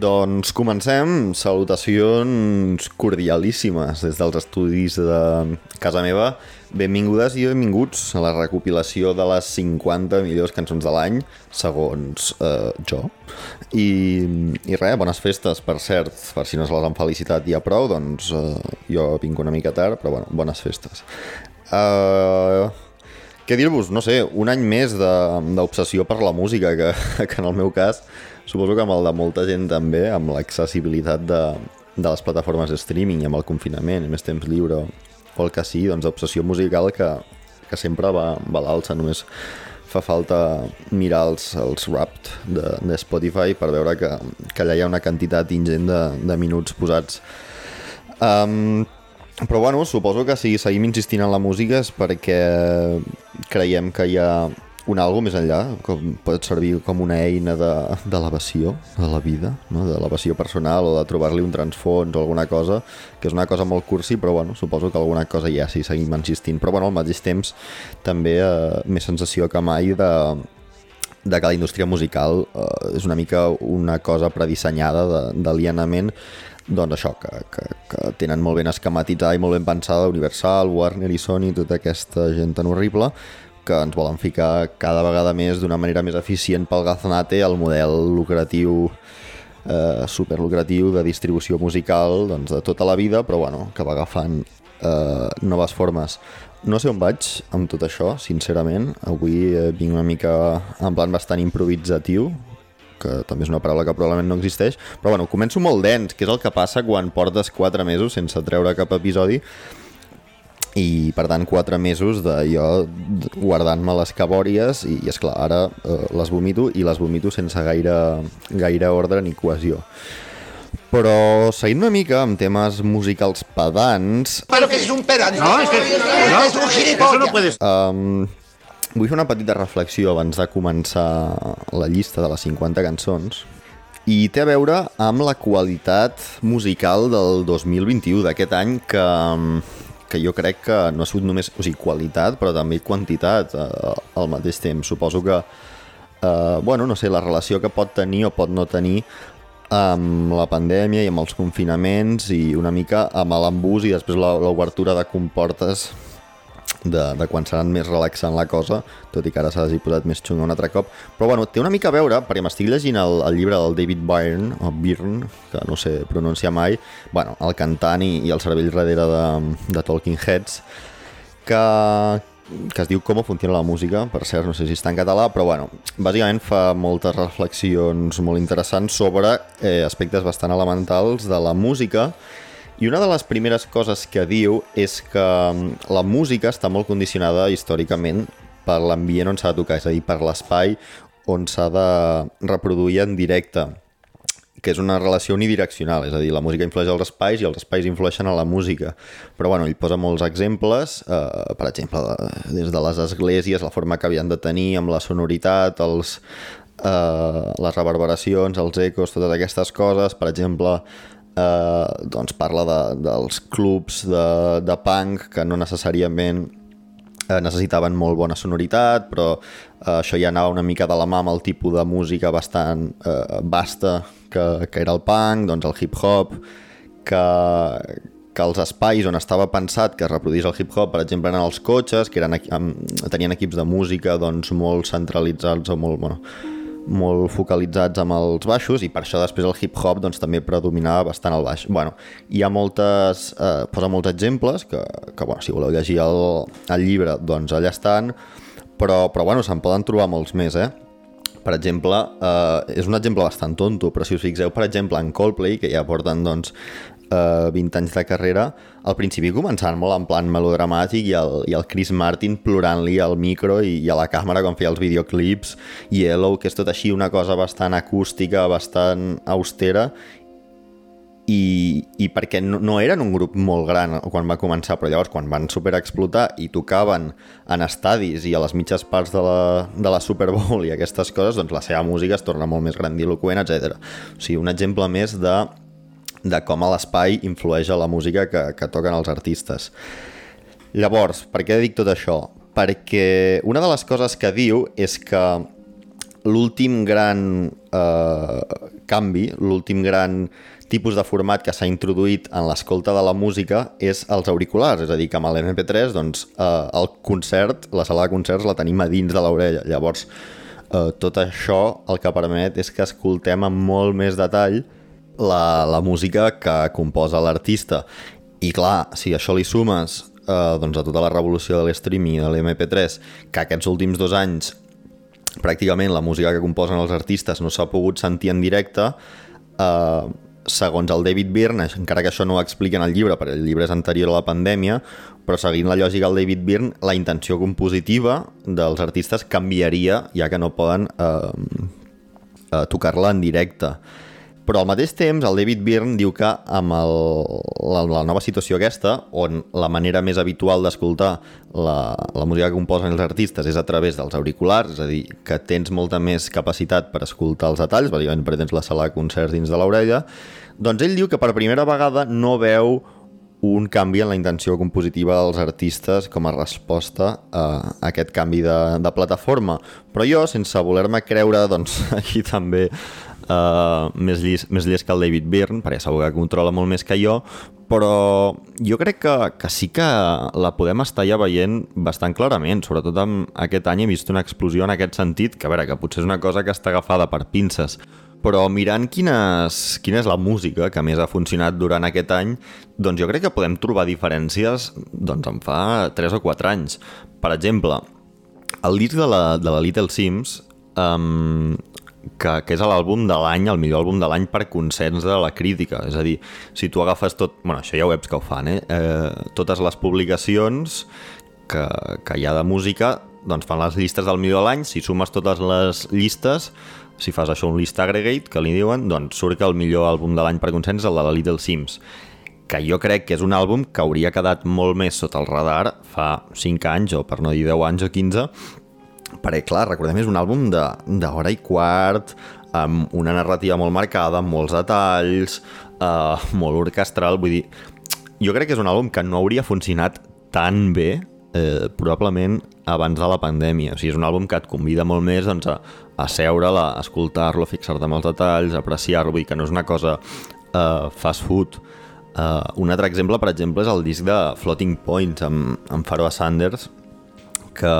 Doncs comencem. Salutacions cordialíssimes des dels estudis de casa meva. Benvingudes i benvinguts a la recopilació de les 50 millors cançons de l'any, segons eh, jo. I, I res, bones festes, per cert, per si no se les han felicitat ja prou, doncs eh, jo vinc una mica tard, però bueno, bones festes. Uh, què dir-vos? No sé, un any més d'obsessió per la música, que, que en el meu cas suposo que amb el de molta gent també, amb l'accessibilitat de, de les plataformes de streaming i amb el confinament més temps lliure o el que sí, doncs obsessió musical que, que sempre va, va a l'alça, només fa falta mirar els, els Wrapped de, de Spotify per veure que, que allà hi ha una quantitat ingent de, de minuts posats. Um, però bueno, suposo que si seguim insistint en la música és perquè creiem que hi ha un algo més enllà, com pot servir com una eina d'elevació de, de la vida, no? d'elevació personal o de trobar-li un transfons o alguna cosa, que és una cosa molt cursi, però bueno, suposo que alguna cosa hi ha si seguim insistint. Però bueno, al mateix temps també eh, més sensació que mai de, de que la indústria musical eh, és una mica una cosa predissenyada d'alienament doncs això, que, que, que tenen molt ben esquematitzada i molt ben pensada Universal, Warner i Sony, tota aquesta gent tan horrible, que ens volen ficar cada vegada més d'una manera més eficient pel gaznate el model lucratiu eh, superlucratiu de distribució musical doncs, de tota la vida, però bueno, que va agafant eh, noves formes. No sé on vaig amb tot això, sincerament. Avui eh, vinc una mica en plan bastant improvisatiu, que també és una paraula que probablement no existeix, però bueno, començo molt dens, que és el que passa quan portes 4 mesos sense treure cap episodi i per tant 4 mesos de jo guardant-me les cabòries i, i esclar, ara eh, les vomito i les vomito sense gaire, gaire ordre ni cohesió. Però seguint una mica amb temes musicals pedants... Però que és un pedant! No, és que... No, és un gilipollas! No puedes... Um, vull fer una petita reflexió abans de començar la llista de les 50 cançons i té a veure amb la qualitat musical del 2021 d'aquest any que que jo crec que no ha sigut només o sigui, qualitat, però també quantitat eh, al mateix temps. Suposo que, eh, bueno, no sé, la relació que pot tenir o pot no tenir amb la pandèmia i amb els confinaments i una mica amb l'embús i després l'obertura de comportes de, de quan s'ha més relaxant la cosa, tot i que ara s'ha posat més xunga un altre cop. Però bueno, té una mica a veure, perquè m'estic llegint el, el llibre del David Byrne, o Byrne, que no sé pronunciar mai, bueno, el cantant i, i el cervell darrere de, de Talking Heads, que, que es diu Com funciona la música, per cert, no sé si està en català, però bueno, bàsicament fa moltes reflexions molt interessants sobre eh, aspectes bastant elementals de la música i una de les primeres coses que diu és que mm, la música està molt condicionada històricament per l'ambient on s'ha de tocar, és a dir, per l'espai on s'ha de reproduir en directe que és una relació unidireccional, és a dir, la música influeix als espais i els espais influeixen a la música. Però bueno, ell posa molts exemples, eh, per exemple, des de les esglésies, la forma que havien de tenir amb la sonoritat, els, eh, les reverberacions, els ecos, totes aquestes coses. Per exemple, eh, doncs parla de, dels clubs de, de punk que no necessàriament eh, necessitaven molt bona sonoritat, però eh, això ja anava una mica de la mà amb el tipus de música bastant eh, vasta que, que era el punk, doncs el hip-hop, que, que els espais on estava pensat que es reproduís el hip-hop, per exemple, eren els cotxes, que eren, tenien equips de música doncs, molt centralitzats o molt... Bueno, molt focalitzats amb els baixos i per això després el hip-hop doncs, també predominava bastant el baix. Bueno, hi ha moltes, eh, posa molts exemples que, que bueno, si voleu llegir el, el llibre doncs allà estan, però, però bueno, se'n poden trobar molts més, eh? Per exemple, eh, és un exemple bastant tonto, però si us fixeu, per exemple, en Coldplay, que ja porten doncs, eh, 20 anys de carrera, al principi començant molt en plan melodramàtic i el, i el Chris Martin plorant-li al micro i, i a la càmera quan feia els videoclips, Yellow, que és tot així una cosa bastant acústica, bastant austera, i, i perquè no, no eren un grup molt gran quan va començar, però llavors quan van superexplotar i tocaven en estadis i a les mitges parts de la, de la Super Bowl i aquestes coses, doncs la seva música es torna molt més grandiloquent, etc. O sigui, un exemple més de de com l'espai influeix a la música que, que toquen els artistes. Llavors, per què dic tot això? Perquè una de les coses que diu és que l'últim gran eh, canvi, l'últim gran tipus de format que s'ha introduït en l'escolta de la música és els auriculars, és a dir, que amb l'MP3 doncs, eh, el concert, la sala de concerts la tenim a dins de l'orella. Llavors, eh, tot això el que permet és que escoltem amb molt més detall la, la música que composa l'artista. I clar, si això li sumes eh, doncs a tota la revolució de l'streaming i de l'MP3, que aquests últims dos anys pràcticament la música que composen els artistes no s'ha pogut sentir en directe eh, segons el David Byrne, encara que això no ho explica en el llibre, perquè el llibre és anterior a la pandèmia, però seguint la lògica del David Byrne, la intenció compositiva dels artistes canviaria, ja que no poden eh, eh, tocar-la en directe. Però al mateix temps, el David Byrne diu que amb el, la, la nova situació aquesta, on la manera més habitual d'escoltar la, la música que composen els artistes és a través dels auriculars, és a dir, que tens molta més capacitat per escoltar els detalls, bàsicament perquè tens la sala de concerts dins de l'orella, doncs ell diu que per primera vegada no veu un canvi en la intenció compositiva dels artistes com a resposta a aquest canvi de, de plataforma. Però jo, sense voler-me creure, doncs aquí també uh, més, llis, més llest que el David Byrne, perquè segur que controla molt més que jo, però jo crec que, que sí que la podem estar ja veient bastant clarament, sobretot amb aquest any he vist una explosió en aquest sentit, que a veure, que potser és una cosa que està agafada per pinces, però mirant quines, quina és la música que més ha funcionat durant aquest any, doncs jo crec que podem trobar diferències doncs en fa 3 o 4 anys. Per exemple, el disc de la, de la Little Sims um, que, que és l'àlbum de l'any, el millor àlbum de l'any per consens de la crítica. És a dir, si tu agafes tot... bueno, això hi ha webs que ho fan, eh? eh totes les publicacions que, que hi ha de música doncs fan les llistes del millor de l'any, si sumes totes les llistes, si fas això un list aggregate, que li diuen, doncs surt que el millor àlbum de l'any per consens és el de la Little Sims que jo crec que és un àlbum que hauria quedat molt més sota el radar fa 5 anys, o per no dir 10 anys o 15, perquè, clar, recordem, és un àlbum d'hora i quart, amb una narrativa molt marcada, amb molts detalls, uh, molt orquestral, vull dir... Jo crec que és un àlbum que no hauria funcionat tan bé eh, probablement abans de la pandèmia. O sigui, és un àlbum que et convida molt més doncs, a, a seure a escoltar-lo, fixar-te en els detalls, apreciar-lo, vull dir que no és una cosa eh, fast food. Uh, un altre exemple, per exemple, és el disc de Floating Points amb, amb Pharoah Sanders, que,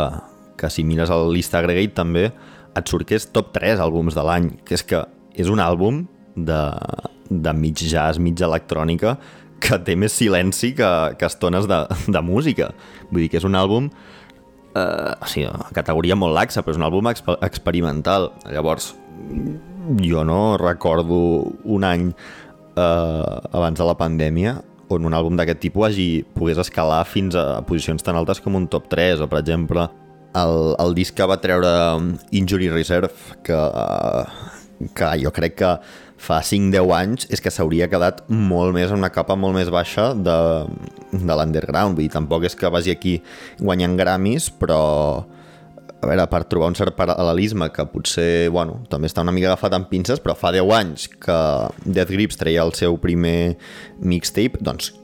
que si mires el list aggregate també et surt que és top 3 àlbums de l'any, que és que és un àlbum de, de mig jazz, mig electrònica, que té més silenci que, que estones de, de música. Vull dir que és un àlbum eh, o sigui, categoria molt laxa, però és un àlbum exper experimental. Llavors, jo no recordo un any eh, abans de la pandèmia on un àlbum d'aquest tipus hagi, pogués escalar fins a posicions tan altes com un top 3, o per exemple el, el disc que va treure Injury Reserve, que, que jo crec que fa 5-10 anys és que s'hauria quedat molt més en una capa molt més baixa de, de l'underground. Vull dir, tampoc és que vagi aquí guanyant Grammys, però a veure, per trobar un cert paral·lelisme que potser, bueno, també està una mica agafat amb pinces, però fa 10 anys que Death Grips treia el seu primer mixtape, doncs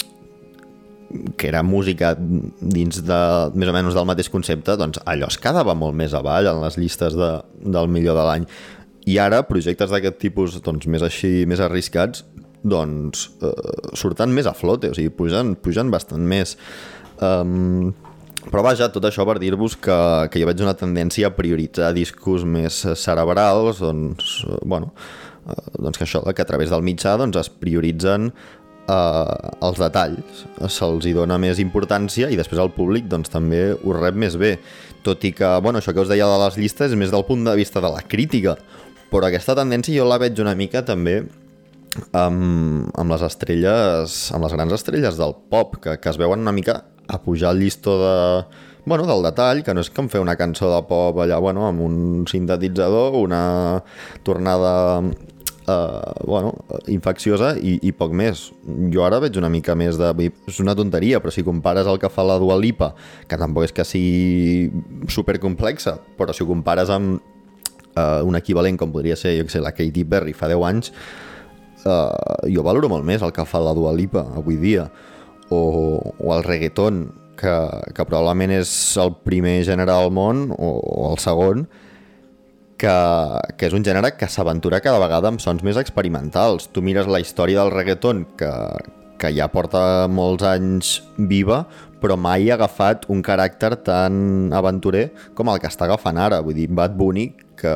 que era música dins de més o menys del mateix concepte, doncs allò es quedava molt més avall en les llistes de, del millor de l'any. I ara projectes d'aquest tipus doncs, més així, més arriscats, doncs eh, surten més a flote, o sigui, pugen, pugen bastant més. Um, però vaja, tot això per dir-vos que, que jo veig una tendència a prioritzar discos més cerebrals, doncs, bueno, eh, doncs que això, que a través del mitjà doncs, es prioritzen eh, els detalls, se'ls hi dona més importància i després el públic doncs, també ho rep més bé. Tot i que, bueno, això que us deia de les llistes és més del punt de vista de la crítica, però aquesta tendència jo la veig una mica també amb, amb les estrelles, amb les grans estrelles del pop, que, que es veuen una mica a pujar el llistó de, bueno, del detall, que no és com fer una cançó de pop allà, bueno, amb un sintetitzador, una tornada eh, bueno, infecciosa i, i poc més. Jo ara veig una mica més de... És una tonteria, però si compares el que fa la Dua Lipa, que tampoc és que sigui supercomplexa, però si ho compares amb eh, un equivalent com podria ser, jo que sé, la Katy Perry fa 10 anys, eh, jo valoro molt més el que fa la Dua Lipa avui dia, o, o el reggaeton, que, que probablement és el primer gènere al món, o, o el segon, que, que és un gènere que s'aventura cada vegada amb sons més experimentals. Tu mires la història del reggaeton, que, que ja porta molts anys viva, però mai ha agafat un caràcter tan aventurer com el que està agafant ara. Vull dir, Bad Bunny, que,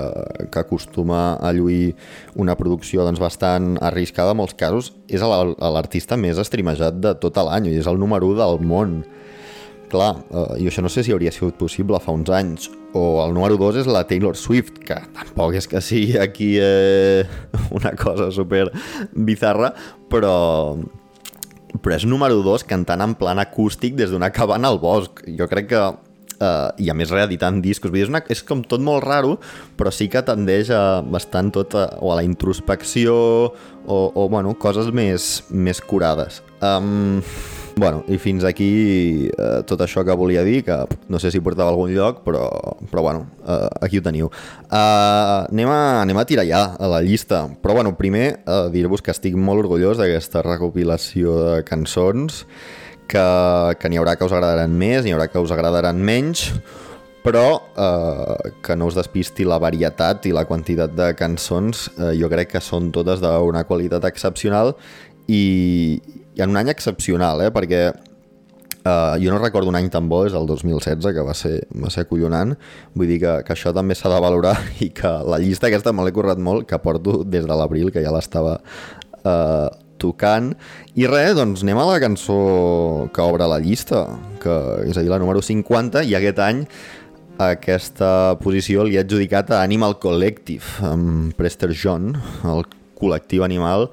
que acostuma a lluir una producció doncs, bastant arriscada en molts casos, és l'artista més estrimejat de tot l'any i és el número 1 del món. Clar, eh, i això no sé si hauria sigut possible fa uns anys. O el número 2 és la Taylor Swift, que tampoc és que sigui aquí eh, una cosa super bizarra, però, però és número 2 cantant en plan acústic des d'una cabana al bosc. Jo crec que Uh, i a més reeditant discos. Vull dir, és, una, és com tot molt raro, però sí que tendeix a bastant tot a, o a la introspecció o, o bueno, coses més, més curades. Um, Bueno, i fins aquí eh, tot això que volia dir, que no sé si portava algun lloc, però, però bueno, eh, aquí ho teniu. Uh, anem, a, anem a tirar ja a la llista, però bueno, primer uh, dir-vos que estic molt orgullós d'aquesta recopilació de cançons, que, que n'hi haurà que us agradaran més, n'hi haurà que us agradaran menys, però eh, que no us despisti la varietat i la quantitat de cançons, eh, jo crec que són totes d'una qualitat excepcional i, i en un any excepcional, eh? perquè uh, jo no recordo un any tan bo, és el 2016, que va ser, va ser acollonant, vull dir que, que això també s'ha de valorar i que la llista aquesta me l'he currat molt, que porto des de l'abril, que ja l'estava uh, tocant. I res, doncs anem a la cançó que obre la llista, que és a dir, la número 50, i aquest any aquesta posició li ha adjudicat a Animal Collective, amb Prester John, el col·lectiu animal,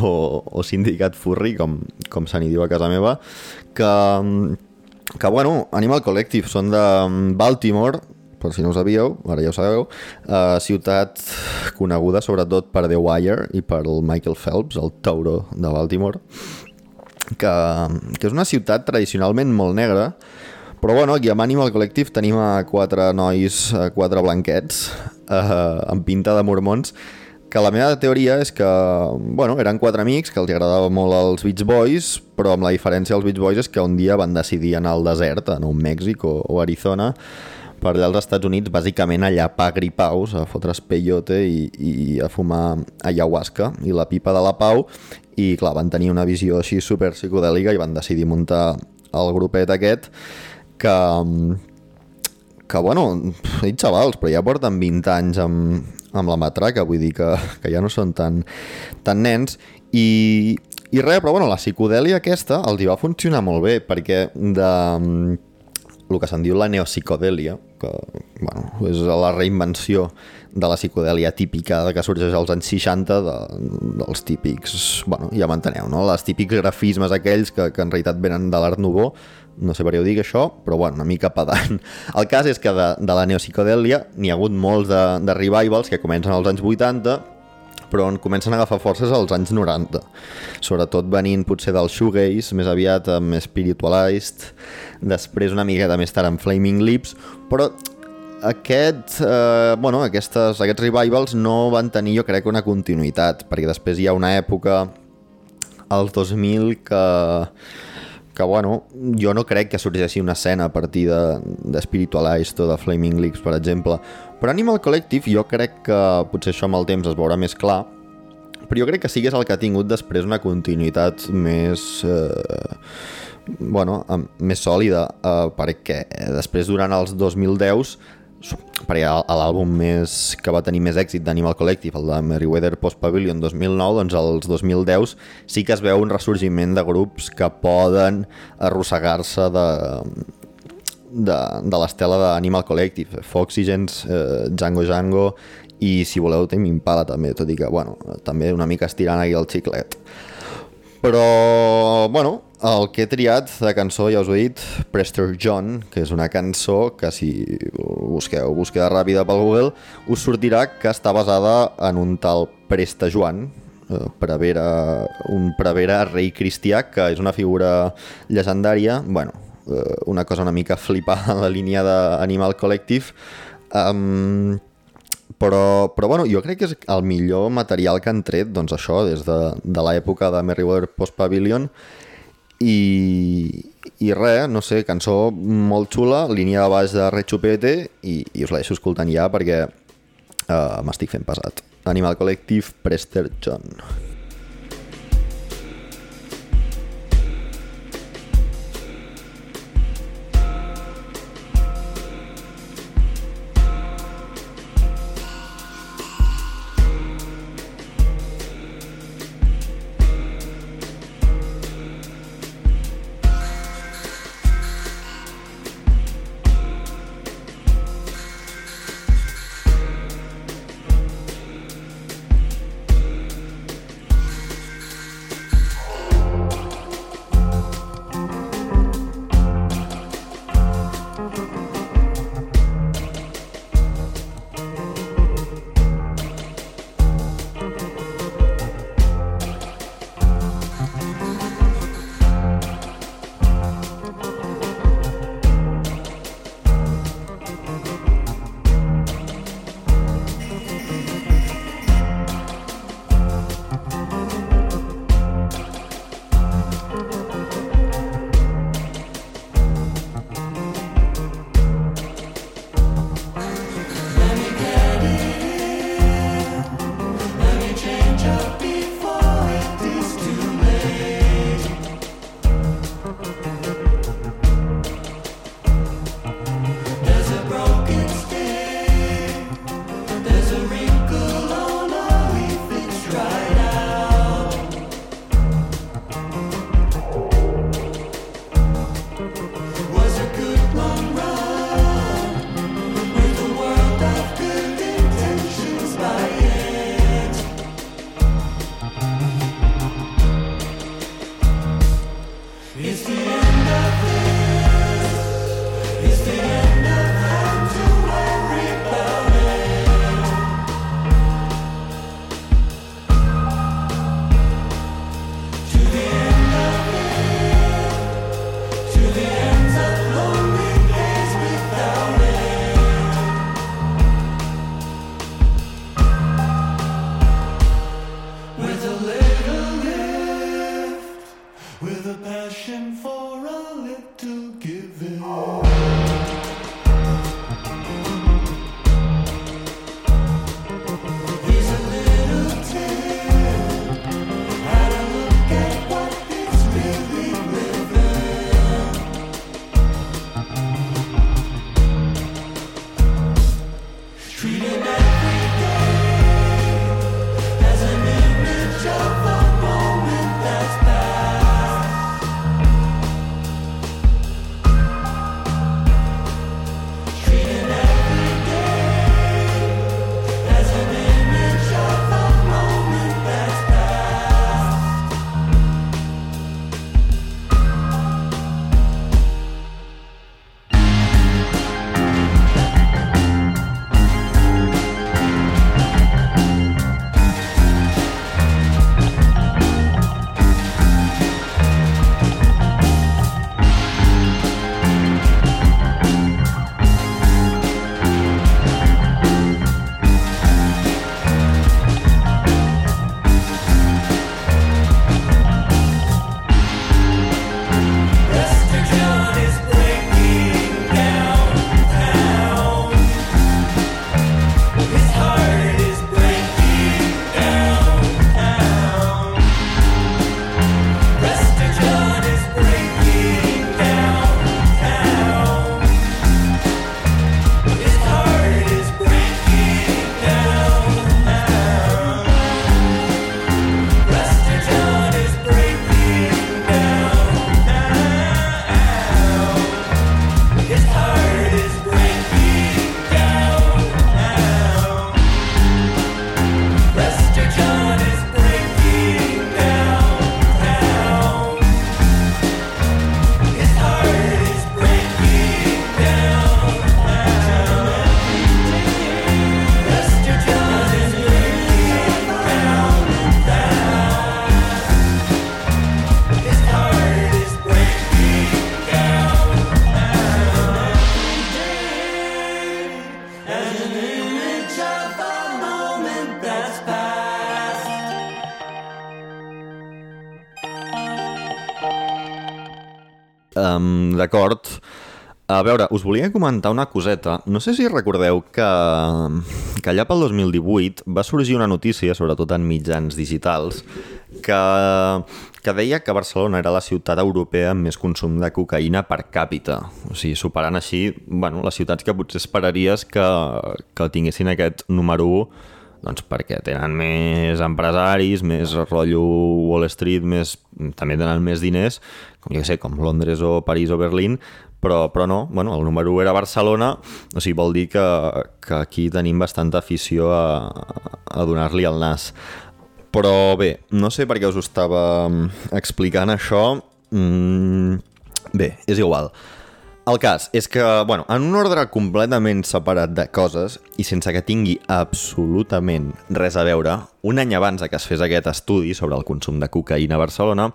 o, o sindicat furri, com, com se n'hi diu a casa meva, que, que bueno, Animal Collective són de Baltimore, per si no ho sabíeu, ara ja ho sabeu, eh, ciutat coneguda sobretot per The Wire i per el Michael Phelps, el tauro de Baltimore, que, que és una ciutat tradicionalment molt negra, però bueno, aquí amb Animal Collective tenim a quatre nois, a quatre blanquets, eh, amb pinta de mormons, que la meva teoria és que, bueno, eren quatre amics que els agradava molt els Beach Boys, però amb la diferència dels Beach Boys és que un dia van decidir anar al desert, a Nou Mèxic o, o Arizona, per allà als Estats Units, bàsicament a llapar gripaus, a fotre's peyote i, i a fumar ayahuasca i la pipa de la pau, i clar, van tenir una visió així super psicodèlica i van decidir muntar el grupet aquest que, que bueno, dit xavals, però ja porten 20 anys amb, amb la matraca, vull dir que, que ja no són tan, tan nens, i, i res, però bueno, la psicodèlia aquesta els hi va funcionar molt bé, perquè de el que se'n diu la neopsicodèlia, que bueno, és la reinvenció de la psicodèlia típica que sorgeix als anys 60 de, dels típics, bueno, ja m'enteneu, no? Les típics grafismes aquells que, que en realitat venen de l'art nouveau, no sé per què ho dic això, però bueno, una mica pedant. El cas és que de, de la neopsicodèlia n'hi ha hagut molts de, de revivals que comencen als anys 80, però on comencen a agafar forces als anys 90. Sobretot venint potser del shoegaze, més aviat amb Spiritualized, després una miqueta més tard amb Flaming Lips, però aquest, eh, bueno, aquestes, aquests revivals no van tenir, jo crec, una continuïtat, perquè després hi ha una època, als 2000, que que bueno, jo no crec que sorgeixi una escena a partir de, de Spiritualized o de Flaming Lips, per exemple. Però Animal Collective jo crec que potser això amb el temps es veurà més clar, però jo crec que sí que és el que ha tingut després una continuïtat més... Eh, bueno, més sòlida, eh, perquè després durant els 2010s perquè l'àlbum més que va tenir més èxit d'Animal Collective, el de Meriwether Post Pavilion 2009, doncs als 2010 sí que es veu un ressorgiment de grups que poden arrossegar-se de, de, de l'estela d'Animal Collective, Foxygens, eh, Django Django i si voleu Tame Impala també, tot i que, bueno, també una mica estirant aquí el xiclet. Però, bueno, el que he triat de cançó, ja us ho he dit, Prester John, que és una cançó que si busqueu búsqueda ràpida pel Google, us sortirà que està basada en un tal Presta Joan, eh, prevera, un prevera rei cristià, que és una figura legendària, bueno, eh, una cosa una mica flipada en la línia d'Animal Collective, um, però, però bueno, jo crec que és el millor material que han tret, doncs això, des de, de l'època de Merriweather Post Pavilion, i, i res, no sé, cançó molt xula, línia de baix de Red Chupete i, i us la deixo escoltant ja perquè uh, m'estic fent pesat. Animal Collective, Prester John. Um, D'acord. A veure, us volia comentar una coseta. No sé si recordeu que, que allà pel 2018 va sorgir una notícia, sobretot en mitjans digitals, que, que deia que Barcelona era la ciutat europea amb més consum de cocaïna per càpita. O sigui, superant així bueno, les ciutats que potser esperaries que, que tinguessin aquest número 1 doncs perquè tenen més empresaris, més rotllo Wall Street, més, també tenen més diners, com jo sé, com Londres o París o Berlín, però, però no, bueno, el número 1 era Barcelona, o sigui, vol dir que, que aquí tenim bastanta afició a, a donar-li el nas. Però bé, no sé per què us ho estava mm, explicant això. Mm, bé, és igual. El cas és que, bueno, en un ordre completament separat de coses i sense que tingui absolutament res a veure, un any abans que es fes aquest estudi sobre el consum de cocaïna a Barcelona,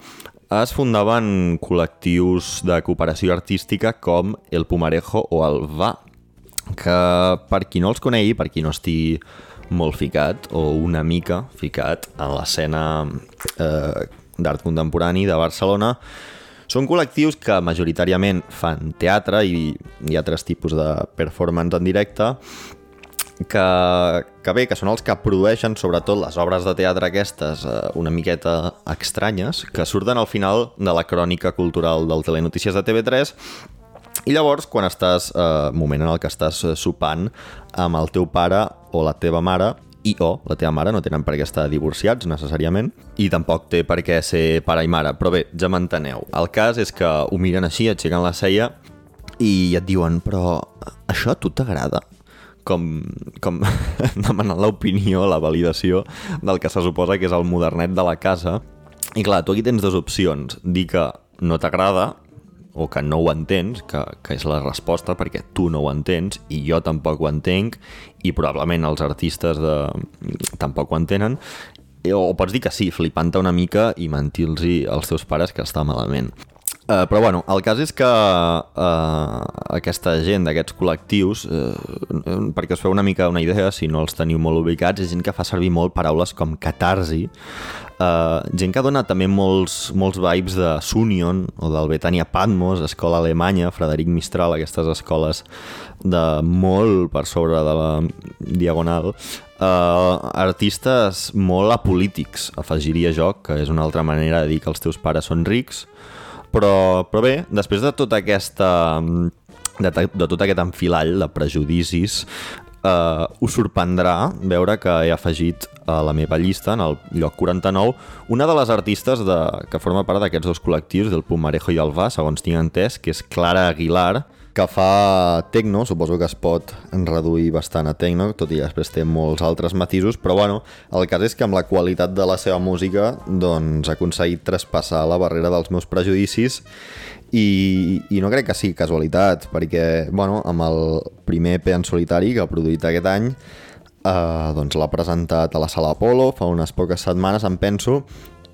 es fundaven col·lectius de cooperació artística com el Pumarejo o el Va, que per qui no els conegui, per qui no estigui molt ficat o una mica ficat en l'escena eh, d'art contemporani de Barcelona, són col·lectius que majoritàriament fan teatre i ha altres tipus de performance en directe que, que bé, que són els que produeixen sobretot les obres de teatre aquestes eh, una miqueta estranyes, que surten al final de la crònica cultural del Telenotícies de TV3 i llavors, quan estàs, eh, moment en el que estàs eh, sopant amb el teu pare o la teva mare, i o la teva mare no tenen per què estar divorciats necessàriament i tampoc té per què ser pare i mare, però bé, ja m'enteneu. El cas és que ho miren així, aixequen la ceia i et diuen, però això a tu t'agrada? com, com demanant l'opinió, la validació del que se suposa que és el modernet de la casa. I clar, tu aquí tens dues opcions. Dir que no t'agrada o que no ho entens, que, que és la resposta perquè tu no ho entens i jo tampoc ho entenc i probablement els artistes de... tampoc ho entenen o pots dir que sí, flipant una mica i mentir-los als teus pares que està malament. Uh, però bueno, el cas és que uh, aquesta gent d'aquests col·lectius, uh, perquè us feu una mica una idea, si no els teniu molt ubicats, és gent que fa servir molt paraules com catarsi, uh, gent que dona també molts, molts vibes de Sunion o del Betania Patmos, escola alemanya, Frederic Mistral, aquestes escoles de molt per sobre de la diagonal, uh, artistes molt apolítics, afegiria jo, que és una altra manera de dir que els teus pares són rics, però, però bé, després de tota aquesta de, de tot aquest enfilall de prejudicis eh, us sorprendrà veure que he afegit a la meva llista, en el lloc 49, una de les artistes de, que forma part d'aquests dos col·lectius, del Pumarejo i el Va, segons tinc entès, que és Clara Aguilar, que fa tecno, suposo que es pot reduir bastant a tecno, tot i que després té molts altres matisos, però bueno, el cas és que amb la qualitat de la seva música doncs ha aconseguit traspassar la barrera dels meus prejudicis i, i no crec que sigui casualitat, perquè bueno, amb el primer EP en solitari que ha produït aquest any eh, doncs l'ha presentat a la Sala Apolo fa unes poques setmanes, em penso,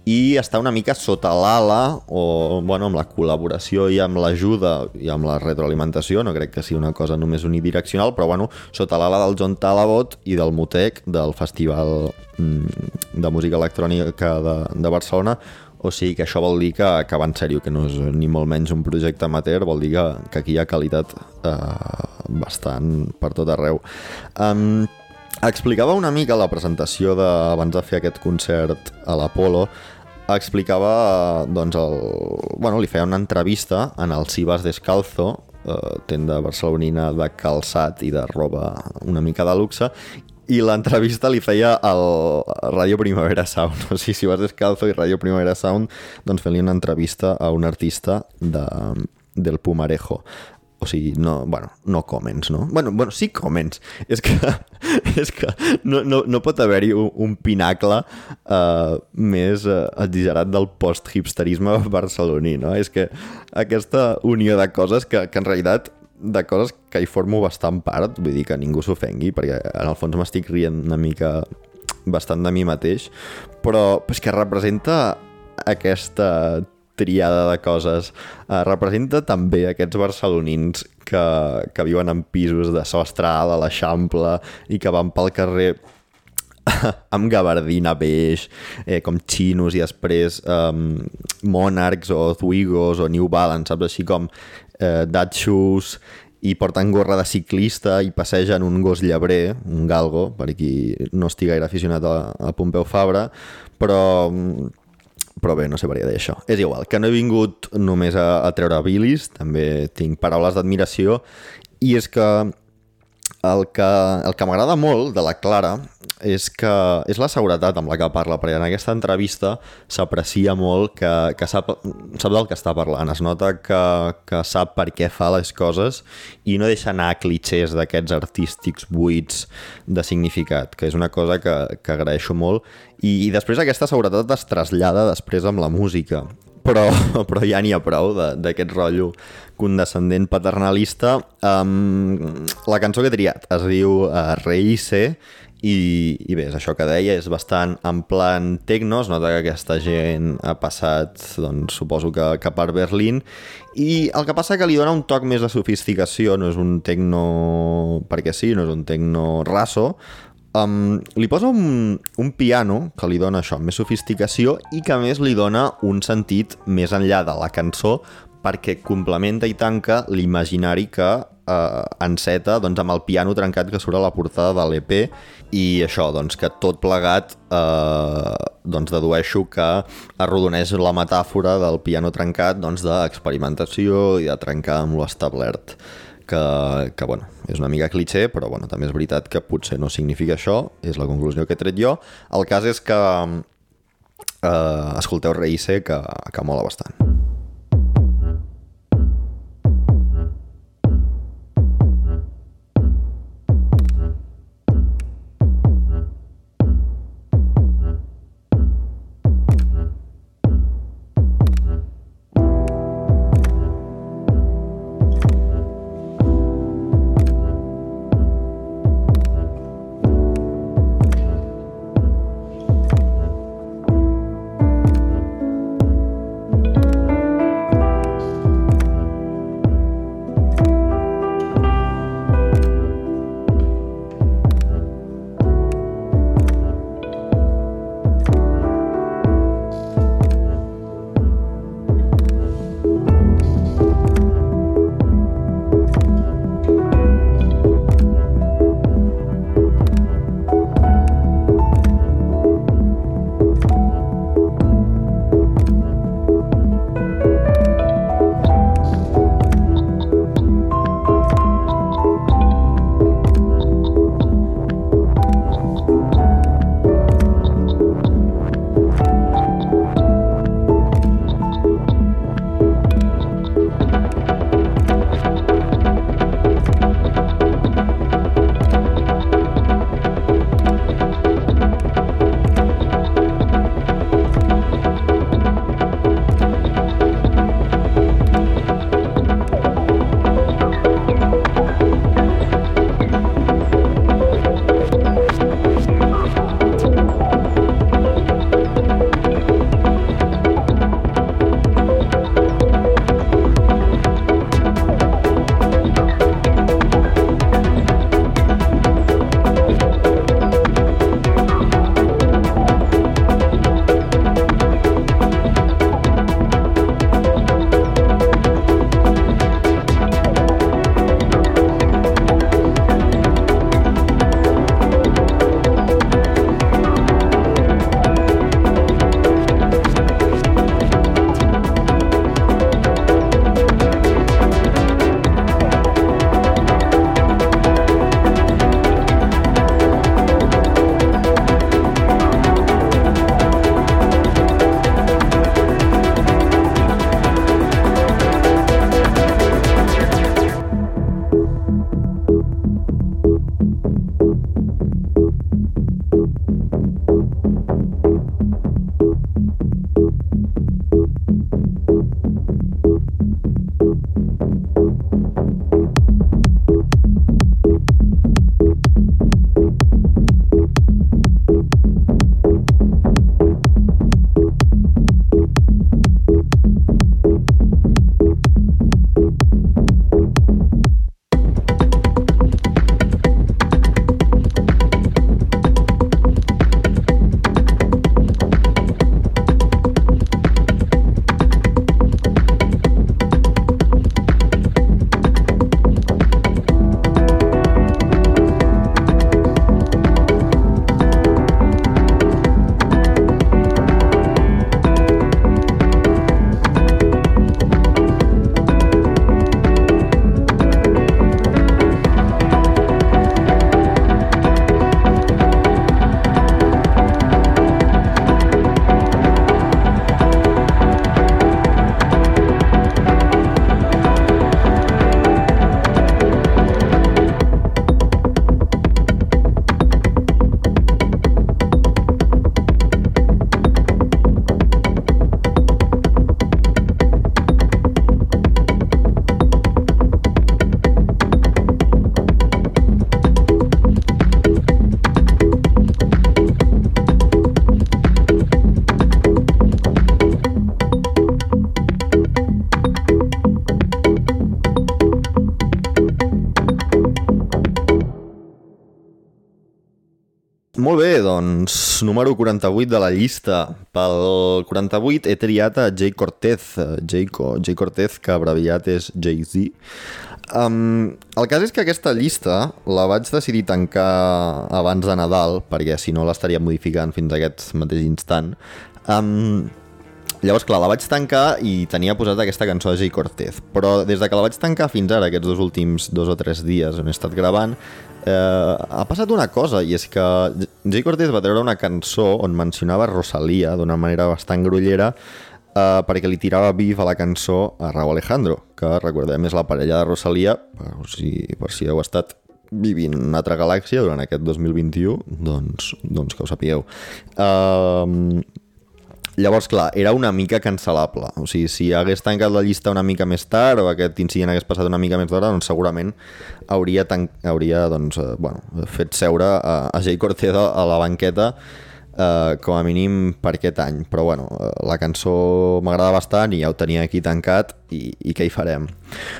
i està una mica sota l'ala o bueno, amb la col·laboració i amb l'ajuda i amb la retroalimentació, no crec que sigui una cosa només unidireccional, però bueno, sota l'ala del John Talabot i del Mutec, del Festival mm, de Música Electrònica de, de Barcelona, o sigui que això vol dir que, que va en sèrio, que no és ni molt menys un projecte amateur, vol dir que, que aquí hi ha qualitat eh, bastant per tot arreu. Um, explicava una mica la presentació de, abans de fer aquest concert a l'Apolo, explicava, doncs, el, bueno, li feia una entrevista en el Cibas Descalzo, eh, tenda barcelonina de calçat i de roba una mica de luxe, i l'entrevista li feia al Radio Primavera Sound, o sigui, si vas descalzo i Radio Primavera Sound, doncs fent-li una entrevista a un artista de, del Pumarejo o sigui, no, bueno, no comments, no? Bueno, bueno sí comments. És que, és que no, no, no pot haver-hi un, un pinacle uh, més uh, exagerat del post-hipsterisme barceloní, no? És que aquesta unió de coses que, que en realitat de coses que hi formo bastant part, vull dir que ningú s'ofengui, perquè en el fons m'estic rient una mica bastant de mi mateix, però és que representa aquesta triada de coses. Uh, representa també aquests barcelonins que, que viuen en pisos de sostre a l'Eixample i que van pel carrer amb gabardina beix, eh, com chinos i després um, Monarchs o Zwigos o New Balance, saps? Així com eh, Dad Shoes i porten gorra de ciclista i passegen un gos llebrer, un galgo, per qui no estigui gaire aficionat a, a Pompeu Fabra, però però bé, no sé per què dir això. És igual, que no he vingut només a, a treure bilis, també tinc paraules d'admiració, i és que el que, el que m'agrada molt de la Clara és que és la seguretat amb la que parla, perquè en aquesta entrevista s'aprecia molt que, que sap, sap del que està parlant, es nota que, que sap per què fa les coses i no deixa anar clichés d'aquests artístics buits de significat, que és una cosa que, que agraeixo molt. I, i després aquesta seguretat es trasllada després amb la música però, però ja n'hi ha prou d'aquest rotllo condescendent paternalista. Um, la cançó que he triat es diu uh, Reíse i, i bé, és això que deia, és bastant en plan tecno, es nota que aquesta gent ha passat, doncs, suposo que, que per Berlín, i el que passa que li dona un toc més de sofisticació, no és un tecno perquè sí, no és un tecno raso, Um, li posa un, un piano que li dona això, més sofisticació i que més li dona un sentit més enllà de la cançó perquè complementa i tanca l'imaginari que eh, enceta doncs, amb el piano trencat que surt a la portada de l'EP i això, doncs, que tot plegat eh, doncs, dedueixo que arrodoneix la metàfora del piano trencat doncs, i de trencar amb l'establert que, que bueno, és una mica cliché, però bueno, també és veritat que potser no significa això, és la conclusió que he tret jo. El cas és que eh, escolteu Reise, que, que mola bastant. Molt bé, doncs, número 48 de la llista. Pel 48 he triat a Jay Cortez, Jay, Jay Cortez, que abreviat és Jay-Z. Um, el cas és que aquesta llista la vaig decidir tancar abans de Nadal, perquè si no l'estaria modificant fins a aquest mateix instant. Um, Llavors, clar, la vaig tancar i tenia posat aquesta cançó de Jay Cortez, però des de que la vaig tancar fins ara, aquests dos últims dos o tres dies on he estat gravant, eh, ha passat una cosa, i és que Jay Cortez va treure una cançó on mencionava Rosalia d'una manera bastant grollera eh, perquè li tirava bif a la cançó a Raúl Alejandro, que recordem és la parella de Rosalia, per si, per si heu estat vivint en una altra galàxia durant aquest 2021, doncs, doncs que ho sapigueu. Uh, Llavors, clar, era una mica cancel·lable. O sigui, si hagués tancat la llista una mica més tard o aquest incident hagués passat una mica més d'hora, doncs segurament hauria, tan... hauria doncs, eh, bueno, fet seure a, a Jay Cortez a la banqueta eh, com a mínim per aquest any. Però bueno, eh, la cançó m'agrada bastant i ja ho tenia aquí tancat i, i què hi farem.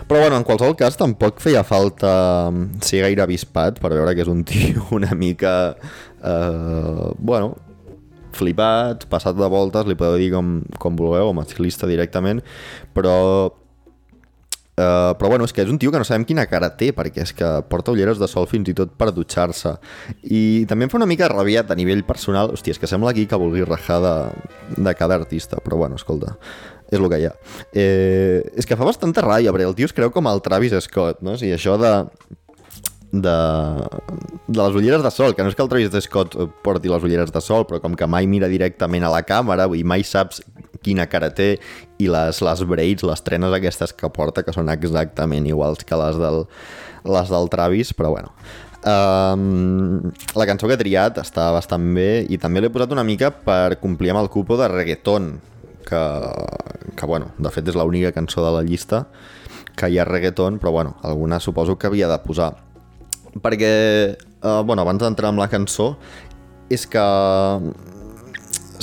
Però bueno, en qualsevol cas tampoc feia falta mm, ser gaire avispat per veure que és un tio una mica... Eh, bueno, flipat, passat de voltes, li podeu dir com, com vulgueu, o masclista directament, però Uh, però bueno, és que és un tio que no sabem quina cara té perquè és que porta ulleres de sol fins i tot per dutxar-se i també em fa una mica rabiat a nivell personal hòstia, és que sembla aquí que vulgui rajar de, de cada artista però bueno, escolta, és el que hi ha eh, és que fa bastanta ràbia perquè el tio es creu com el Travis Scott no? o sigui, això de de, de les ulleres de sol, que no és que el Travis Scott porti les ulleres de sol, però com que mai mira directament a la càmera, dir, mai saps quina cara té, i les, les braids, les trenes aquestes que porta, que són exactament iguals que les del, les del Travis, però bueno. Um, la cançó que he triat està bastant bé i també l'he posat una mica per complir amb el cupo de reggaeton, que, que bueno, de fet és l'única cançó de la llista que hi ha reggaeton, però bueno, alguna suposo que havia de posar perquè, uh, bueno, abans d'entrar amb la cançó, és que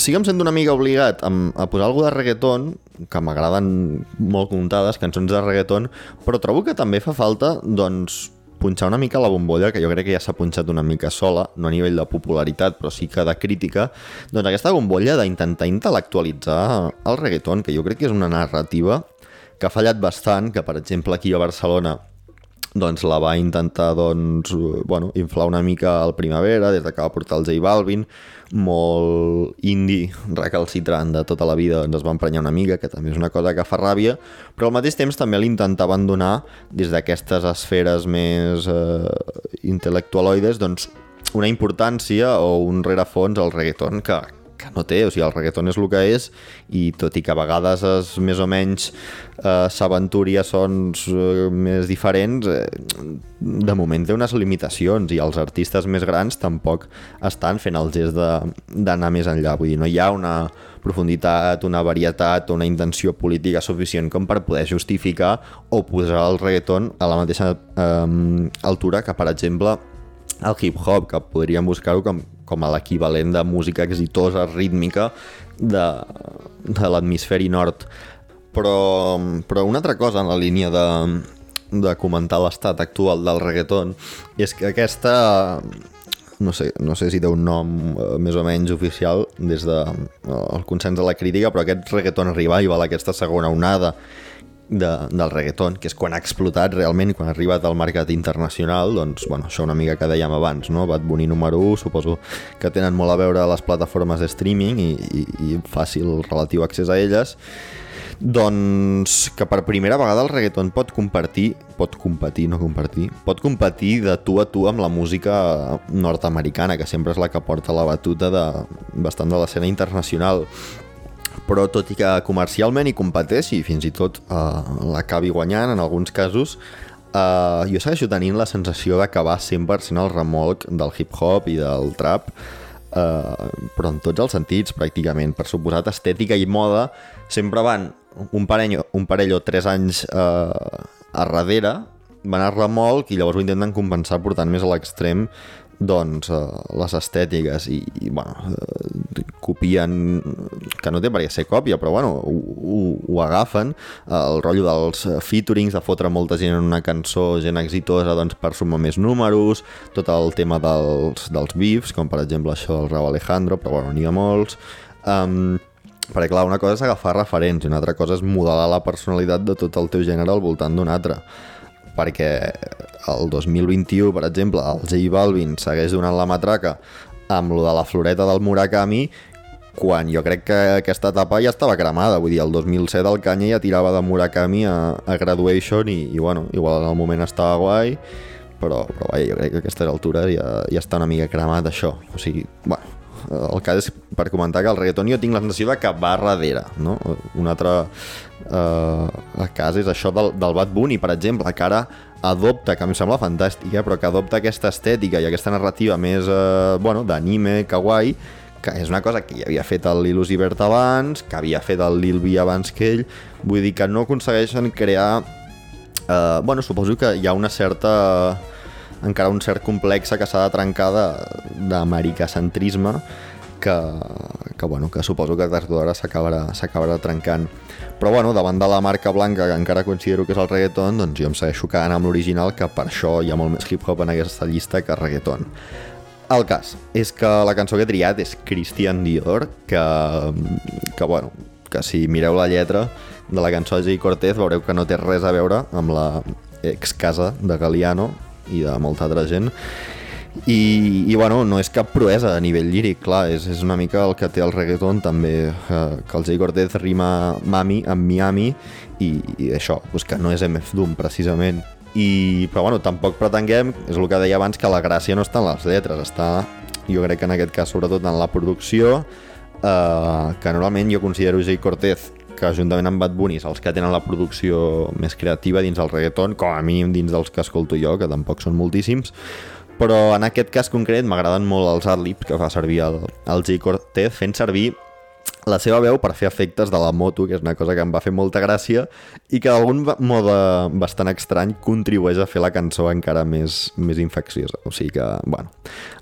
siguem sent una mica obligat a, a posar alguna de reggaeton, que m'agraden molt comptades, cançons de reggaeton, però trobo que també fa falta, doncs, punxar una mica la bombolla, que jo crec que ja s'ha punxat una mica sola, no a nivell de popularitat, però sí que de crítica, doncs aquesta bombolla d'intentar intel·lectualitzar el reggaeton, que jo crec que és una narrativa que ha fallat bastant, que per exemple aquí a Barcelona doncs la va intentar doncs, bueno, inflar una mica al Primavera, des que va portar el J Balvin, molt indie, recalcitrant de tota la vida, doncs es va emprenyar una mica, que també és una cosa que fa ràbia, però al mateix temps també l'intentaven donar des d'aquestes esferes més eh, intel·lectualoides, doncs una importància o un rerefons al reggaeton que, que no té, o sigui, el reggaeton és el que és i tot i que a vegades és més o menys eh, s'aventuri a sons eh, més diferents, eh, de moment té unes limitacions i els artistes més grans tampoc estan fent el gest d'anar més enllà, vull dir, no hi ha una profunditat, una varietat, una intenció política suficient com per poder justificar o posar el reggaeton a la mateixa eh, altura que, per exemple, el hip-hop, que podríem buscar-ho com, com a l'equivalent de música exitosa, rítmica de, de l'hemisferi nord. Però, però una altra cosa en la línia de, de comentar l'estat actual del reggaeton és que aquesta no sé, no sé si té un nom eh, més o menys oficial des del de, eh, el consens de la crítica, però aquest reggaeton revival, aquesta segona onada de, del reggaeton, que és quan ha explotat realment, quan ha arribat al mercat internacional, doncs, bueno, això una mica que dèiem abans, no? Bad Bunny número 1, suposo que tenen molt a veure les plataformes de streaming i, i, i fàcil relatiu accés a elles, doncs que per primera vegada el reggaeton pot compartir, pot competir, no compartir, pot competir de tu a tu amb la música nord-americana, que sempre és la que porta la batuta de, bastant de l'escena internacional però tot i que comercialment hi competeixi i fins i tot uh, l'acabi guanyant en alguns casos, uh, jo segueixo tenint la sensació d'acabar 100% al remolc del hip-hop i del trap, uh, però en tots els sentits pràcticament. Per suposat, estètica i moda sempre van un parell, un parell o tres anys uh, a darrere, van a remolc i llavors ho intenten compensar portant més a l'extrem doncs eh, les estètiques i, i bueno, eh, copien que no té per ser còpia però bueno, ho, ho, agafen eh, el rotllo dels featurings de fotre molta gent en una cançó, gent exitosa doncs per sumar més números, tot el tema dels, dels beefs, com per exemple això del Rau Alejandro, però bueno, n'hi ha molts. Um, perquè clar, una cosa és agafar referents i una altra cosa és modelar la personalitat de tot el teu gènere al voltant d'un altre perquè el 2021, per exemple, el J Balvin segueix donant la matraca amb lo de la floreta del Murakami quan jo crec que aquesta etapa ja estava cremada, vull dir, el 2007 el Kanye ja tirava de Murakami a, a Graduation i, i bueno, igual en el moment estava guai, però, però vaja, jo crec que a aquestes altures ja, ja està una mica cremat això, o sigui, bueno, el cas és per comentar que el reggaeton jo tinc la sensació que va darrere, no? Un altre eh, cas és això del, del Bad Bunny, per exemple, que ara adopta, que em sembla fantàstica, però que adopta aquesta estètica i aquesta narrativa més, eh, bueno, d'anime, kawaii, que és una cosa que ja havia fet el Lil Uzi Vert abans, que havia fet el Lil B abans que ell, vull dir que no aconsegueixen crear... Eh, bueno, suposo que hi ha una certa encara un cert complex que s'ha de trencar d'americacentrisme que, que, bueno, que suposo que tard d'hora s'acabarà trencant. Però bueno, davant de la marca blanca, que encara considero que és el reggaeton, doncs jo em segueixo quedant amb l'original, que per això hi ha molt més hip-hop en aquesta llista que reggaeton. El cas és que la cançó que he triat és Christian Dior, que, que bueno, que si mireu la lletra de la cançó de Jay Cortez veureu que no té res a veure amb la ex casa de Galiano, i de molta altra gent. I, i bueno, no és cap proesa a nivell líric, clar, és, és una mica el que té el reggaeton també, eh, que el Jay Cortez rima Mami amb Miami i, i això, pues que no és MF Doom precisament. I, però bueno, tampoc pretenguem, és el que deia abans, que la gràcia no està en les lletres, està, jo crec que en aquest cas, sobretot en la producció, eh, que normalment jo considero Jay Cortez que juntament amb Bad Bunny els que tenen la producció més creativa dins el reggaeton, com a mínim dins dels que escolto jo, que tampoc són moltíssims, però en aquest cas concret m'agraden molt els adlibs que fa servir el, el J. Cortez fent servir la seva veu per fer efectes de la moto, que és una cosa que em va fer molta gràcia i que d'algun mode bastant estrany contribueix a fer la cançó encara més, més infecciosa. O sigui que, bueno,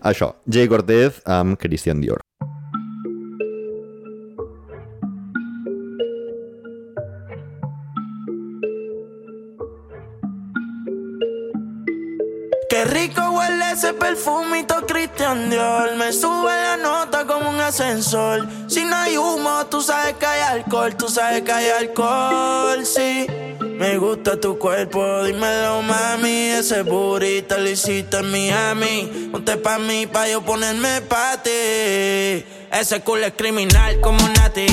això, Jay Cortez amb Christian Dior. Ese perfumito Christian Dior. Me sube la nota como un ascensor. Si no hay humo, tú sabes que hay alcohol. Tú sabes que hay alcohol, sí. Me gusta tu cuerpo, dímelo mami. Ese burrito lo hiciste en Miami. Ponte pa' mí, pa' yo ponerme pa' ti. Ese culo es criminal como Nati.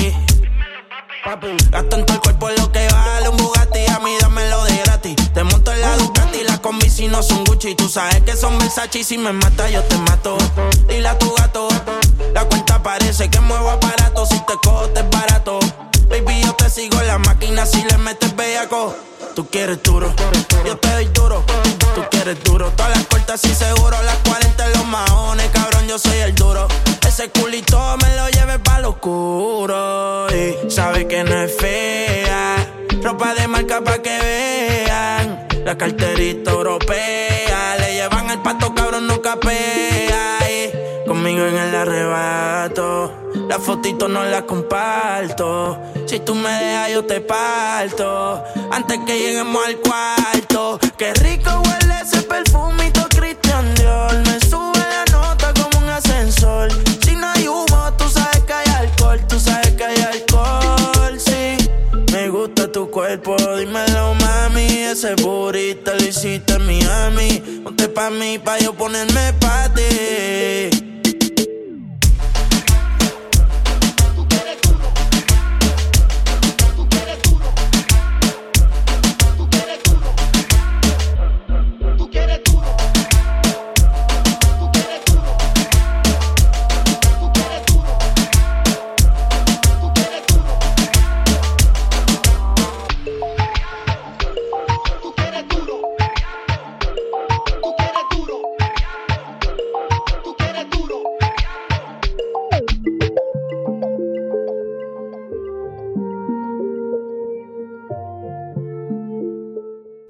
Gasto en todo el cuerpo lo que vale un Las combi si no son Gucci. Tú sabes que son Versace y si me mata yo te mato. Dile a tu gato, la cuenta parece que muevo aparato. Si te cojo te es barato. Baby, yo te sigo en la máquina si le metes bellaco. Tú quieres duro, yo te doy duro. Tú quieres duro, todas las cortas y seguro. Las 40 en los maones, cabrón, yo soy el duro. Ese culito me lo lleve pa' lo oscuro. Y sabe que no es fea. Ropa de marca pa' que vean. La carterita europea. Le llevan el pato, cabrón, no capea. Y conmigo en el arrebato. La fotito no la comparto. Si tú me dejas, yo te parto. Antes que lleguemos al cuarto. Qué rico huele ese perfumito Christian Dior. Me sube Ese burrito lo hiciste en Miami. Ponte pa' mí, pa' yo ponerme pa'.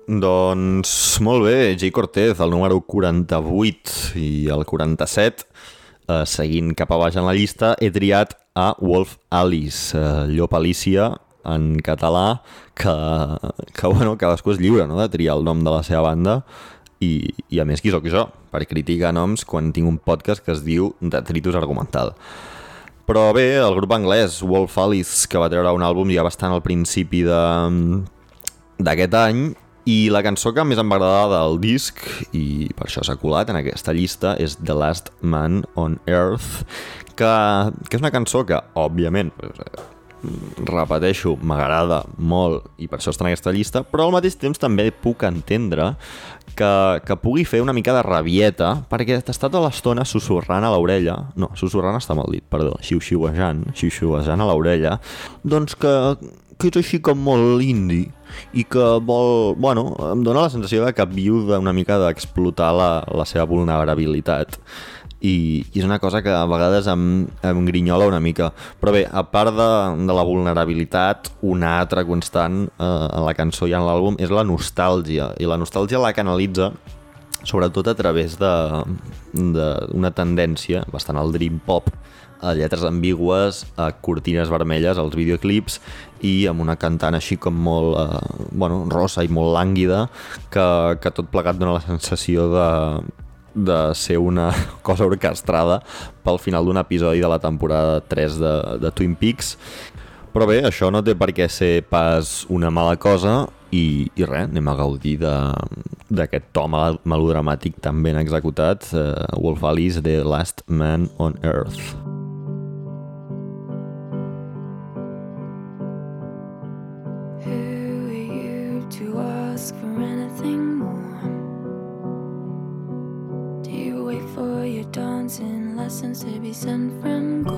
Doncs molt bé, Jay Cortez, el número 48 i el 47, eh, seguint cap a baix en la llista, he triat a Wolf Alice, eh, Llop Alicia, en català, que, que bueno, cadascú és lliure no? de triar el nom de la seva banda, i, i a més qui sóc jo, per criticar noms quan tinc un podcast que es diu Detritus Argumental. Però bé, el grup anglès Wolf Alice, que va treure un àlbum ja bastant al principi d'aquest any, i la cançó que més em va agradar del disc, i per això s'ha colat en aquesta llista, és The Last Man on Earth, que, que és una cançó que, òbviament, repeteixo, m'agrada molt i per això està en aquesta llista, però al mateix temps també puc entendre que, que pugui fer una mica de rabieta perquè t'està tota l'estona susurrant a l'orella, no, susurrant està mal dit, perdó, xiu-xiuejant, xiu-xiuejant a l'orella, doncs que, que és així com molt indi i que vol, bueno, em dóna la sensació de que viu una mica d'explotar la, la seva vulnerabilitat. I, i és una cosa que a vegades em, em grinyola una mica. Però bé, a part de, de la vulnerabilitat, una altra constant eh, en la cançó i en l'àlbum és la nostàlgia, i la nostàlgia la canalitza sobretot a través d'una tendència bastant al dream pop, a lletres ambigües, a cortines vermelles, als videoclips i amb una cantant així com molt eh, bueno, rosa i molt lànguida que, que tot plegat dona la sensació de, de ser una cosa orquestrada pel final d'un episodi de la temporada 3 de, de Twin Peaks. Però bé, això no té per què ser pas una mala cosa i, i res, anem a gaudir d'aquest to melodramàtic tan ben executat, uh, Wolf Alice, The Last Man on Earth. Lessons to be sent from God.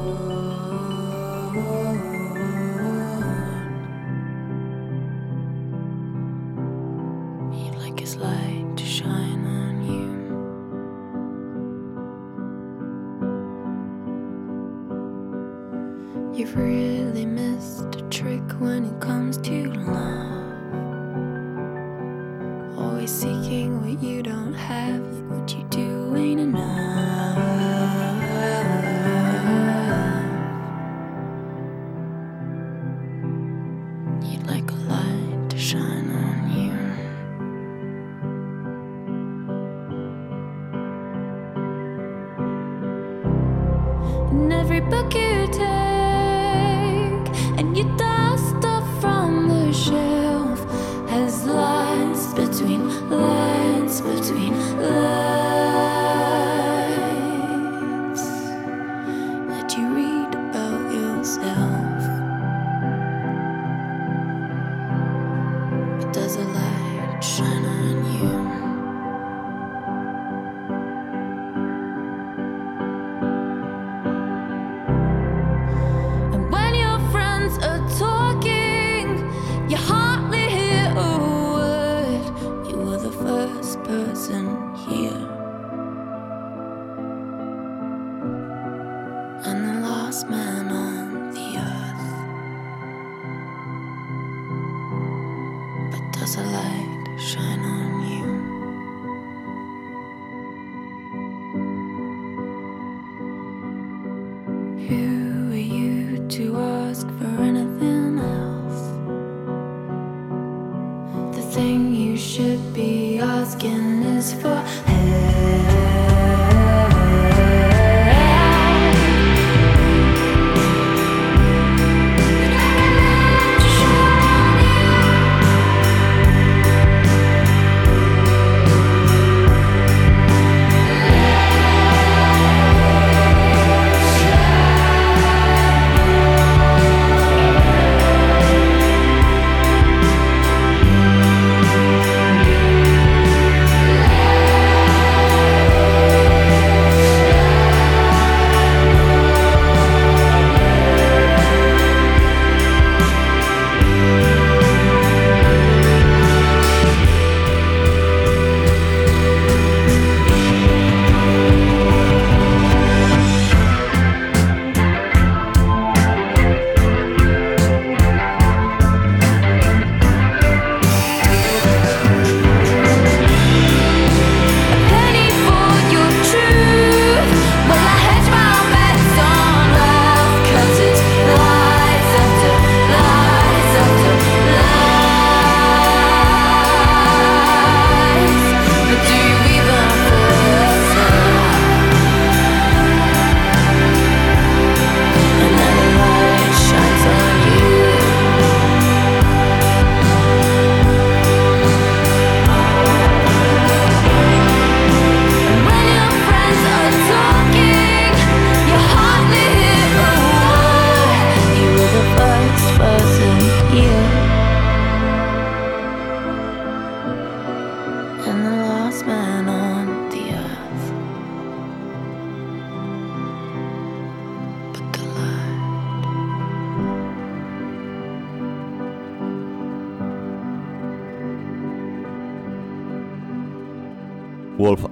He'd like his light to shine on you. You've really missed a trick when it comes to love. Always seeking what you don't have. What you do ain't enough. You'd like a light to shine on you. In every book you take.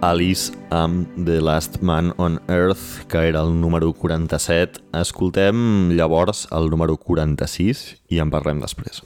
Alice amb The Last Man on Earth, que era el número 47. Escoltem llavors el número 46 i en parlem després.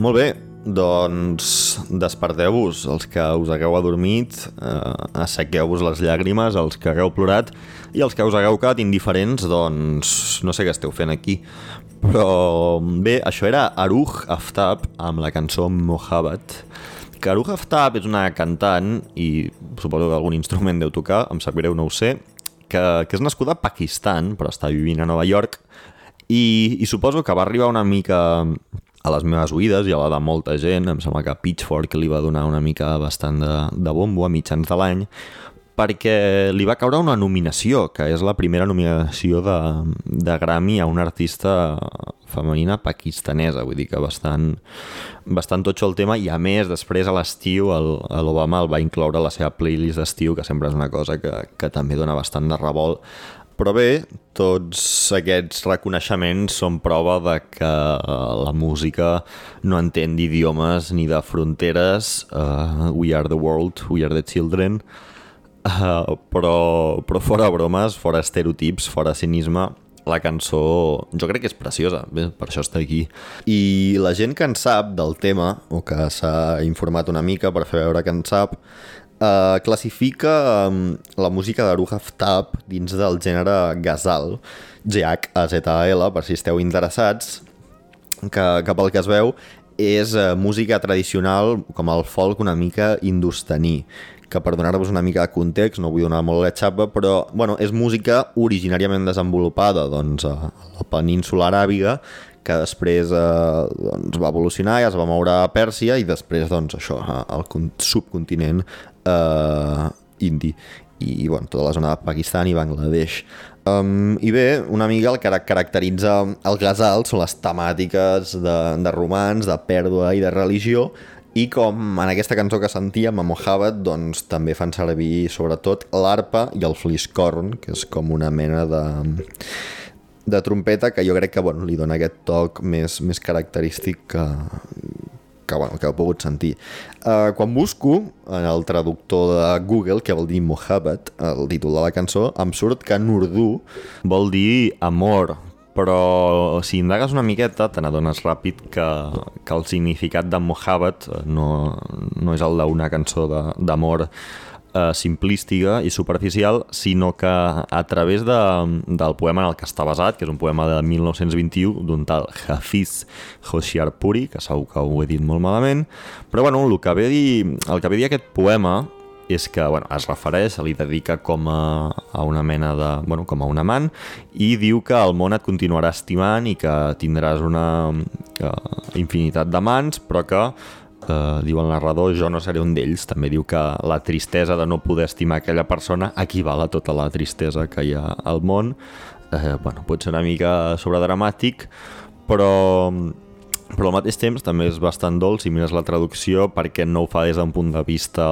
Molt bé, doncs desperteu-vos, els que us hagueu adormit, eh, assequeu-vos les llàgrimes, els que hagueu plorat, i els que us hagueu quedat indiferents, doncs no sé què esteu fent aquí. Però bé, això era Aruj Aftab amb la cançó Mohabbat, que Aruj Aftab és una cantant, i suposo que algun instrument deu tocar, em sap greu, no ho sé, que, que és nascuda a Pakistan, però està vivint a Nova York, i, i suposo que va arribar una mica a les meves oïdes i a la de molta gent, em sembla que Pitchfork li va donar una mica bastant de, de bombo a mitjans de l'any, perquè li va caure una nominació, que és la primera nominació de, de Grammy a una artista femenina pakistanesa, vull dir que bastant, bastant totxo el tema, i a més, després a l'estiu, l'Obama el va incloure a la seva playlist d'estiu, que sempre és una cosa que, que també dona bastant de revolt però bé, tots aquests reconeixements són prova de que la música no entén d'idiomes ni de fronteres. Uh, we are the world, we are the children. Uh, però, però fora bromes, fora estereotips, fora cinisme, la cançó jo crec que és preciosa, bé, per això està aquí. I la gent que en sap del tema, o que s'ha informat una mica per fer veure que en sap, Uh, classifica um, la música de Ruha Aftab dins del gènere Gazal, G-H-A-Z-A-L, per si esteu interessats, que, que pel que es veu és uh, música tradicional com el folk una mica indostaní, que per donar-vos una mica de context, no vull donar molt la xapa, però bueno, és música originàriament desenvolupada doncs, a la península aràbiga, que després eh, doncs, va evolucionar i es va moure a Pèrsia i després doncs, això, al subcontinent eh, indi i bueno, tota la zona de Pakistan i Bangladesh. Um, I bé, una mica el que caracteritza el Ghazal són les temàtiques de, de romans, de pèrdua i de religió, i com en aquesta cançó que sentíem a Mohabbat, doncs també fan servir sobretot l'arpa i el fliscorn, que és com una mena de de trompeta que jo crec que bueno, li dona aquest toc més, més característic que, que, bueno, que heu pogut sentir. Uh, quan busco en el traductor de Google, que vol dir Mohabbat, el títol de la cançó, em surt que en urdu vol dir amor, però si indagues una miqueta te n'adones ràpid que, que el significat de Mohabbat no, no és el d'una cançó d'amor eh, simplística i superficial, sinó que a través de, del poema en el que està basat, que és un poema de 1921 d'un tal Hafiz Hoshiarpuri, que segur que ho he dit molt malament, però bueno, el que ve dir, el que ve dir aquest poema és que bueno, es refereix, se li dedica com a, a una mena de... Bueno, com a un amant i diu que el món et continuarà estimant i que tindràs una uh, infinitat d'amants però que eh, diu el narrador, jo no seré un d'ells, també diu que la tristesa de no poder estimar aquella persona equival a tota la tristesa que hi ha al món. Eh, bueno, pot ser una mica sobredramàtic, però però al mateix temps també és bastant dolç si mires la traducció perquè no ho fa des d'un punt de vista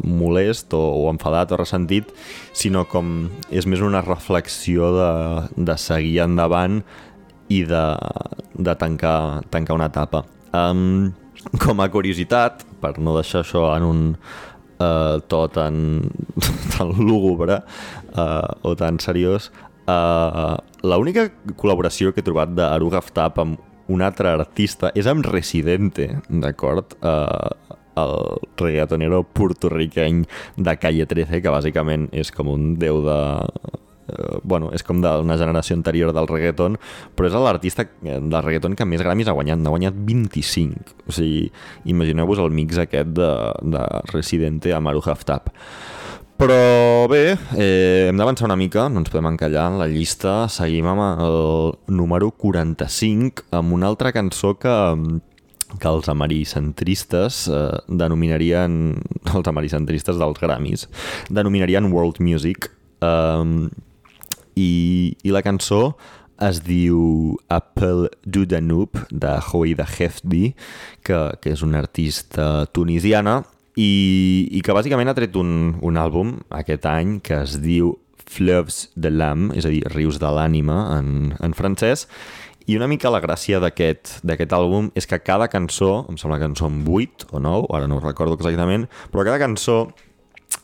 molest o, o enfadat o ressentit, sinó com és més una reflexió de, de seguir endavant i de, de tancar, tancar una etapa. Um, com a curiositat, per no deixar això en un uh, to tan, tan lúgubre uh, o tan seriós, uh, l'única col·laboració que he trobat d'Aru Gaftap amb un altre artista és amb Residente, d'acord? Uh, el reggaetonero portorriqueny de Calle 13, que bàsicament és com un déu de... Uh, bueno, és com d'una generació anterior del reggaeton, però és l'artista del reggaeton que més Grammys ha guanyat, n'ha guanyat 25. O sigui, imagineu-vos el mix aquest de, de Residente a Maru Haftap. Però bé, eh, hem d'avançar una mica, no ens podem encallar en la llista. Seguim amb el número 45, amb una altra cançó que, que els americentristes eh, denominarien, els americentristes dels Grammys, denominarien World Music. Eh, i, I la cançó es diu Apple du Danube de Hoida Hefdi, que, que és una artista tunisiana i, i que bàsicament ha tret un, un àlbum aquest any que es diu Fleuves de l'âme, és a dir, Rius de l'ànima en, en francès, i una mica la gràcia d'aquest àlbum és que cada cançó, em sembla que en són 8 o 9, ara no ho recordo exactament, però cada cançó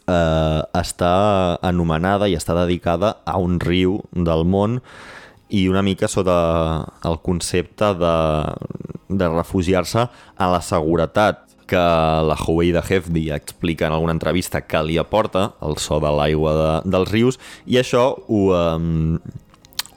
eh, està anomenada i està dedicada a un riu del món i una mica sota el concepte de, de refugiar-se a la seguretat que la de Hefdi explica en alguna entrevista que li aporta el so de l'aigua de, dels rius i això ho, um,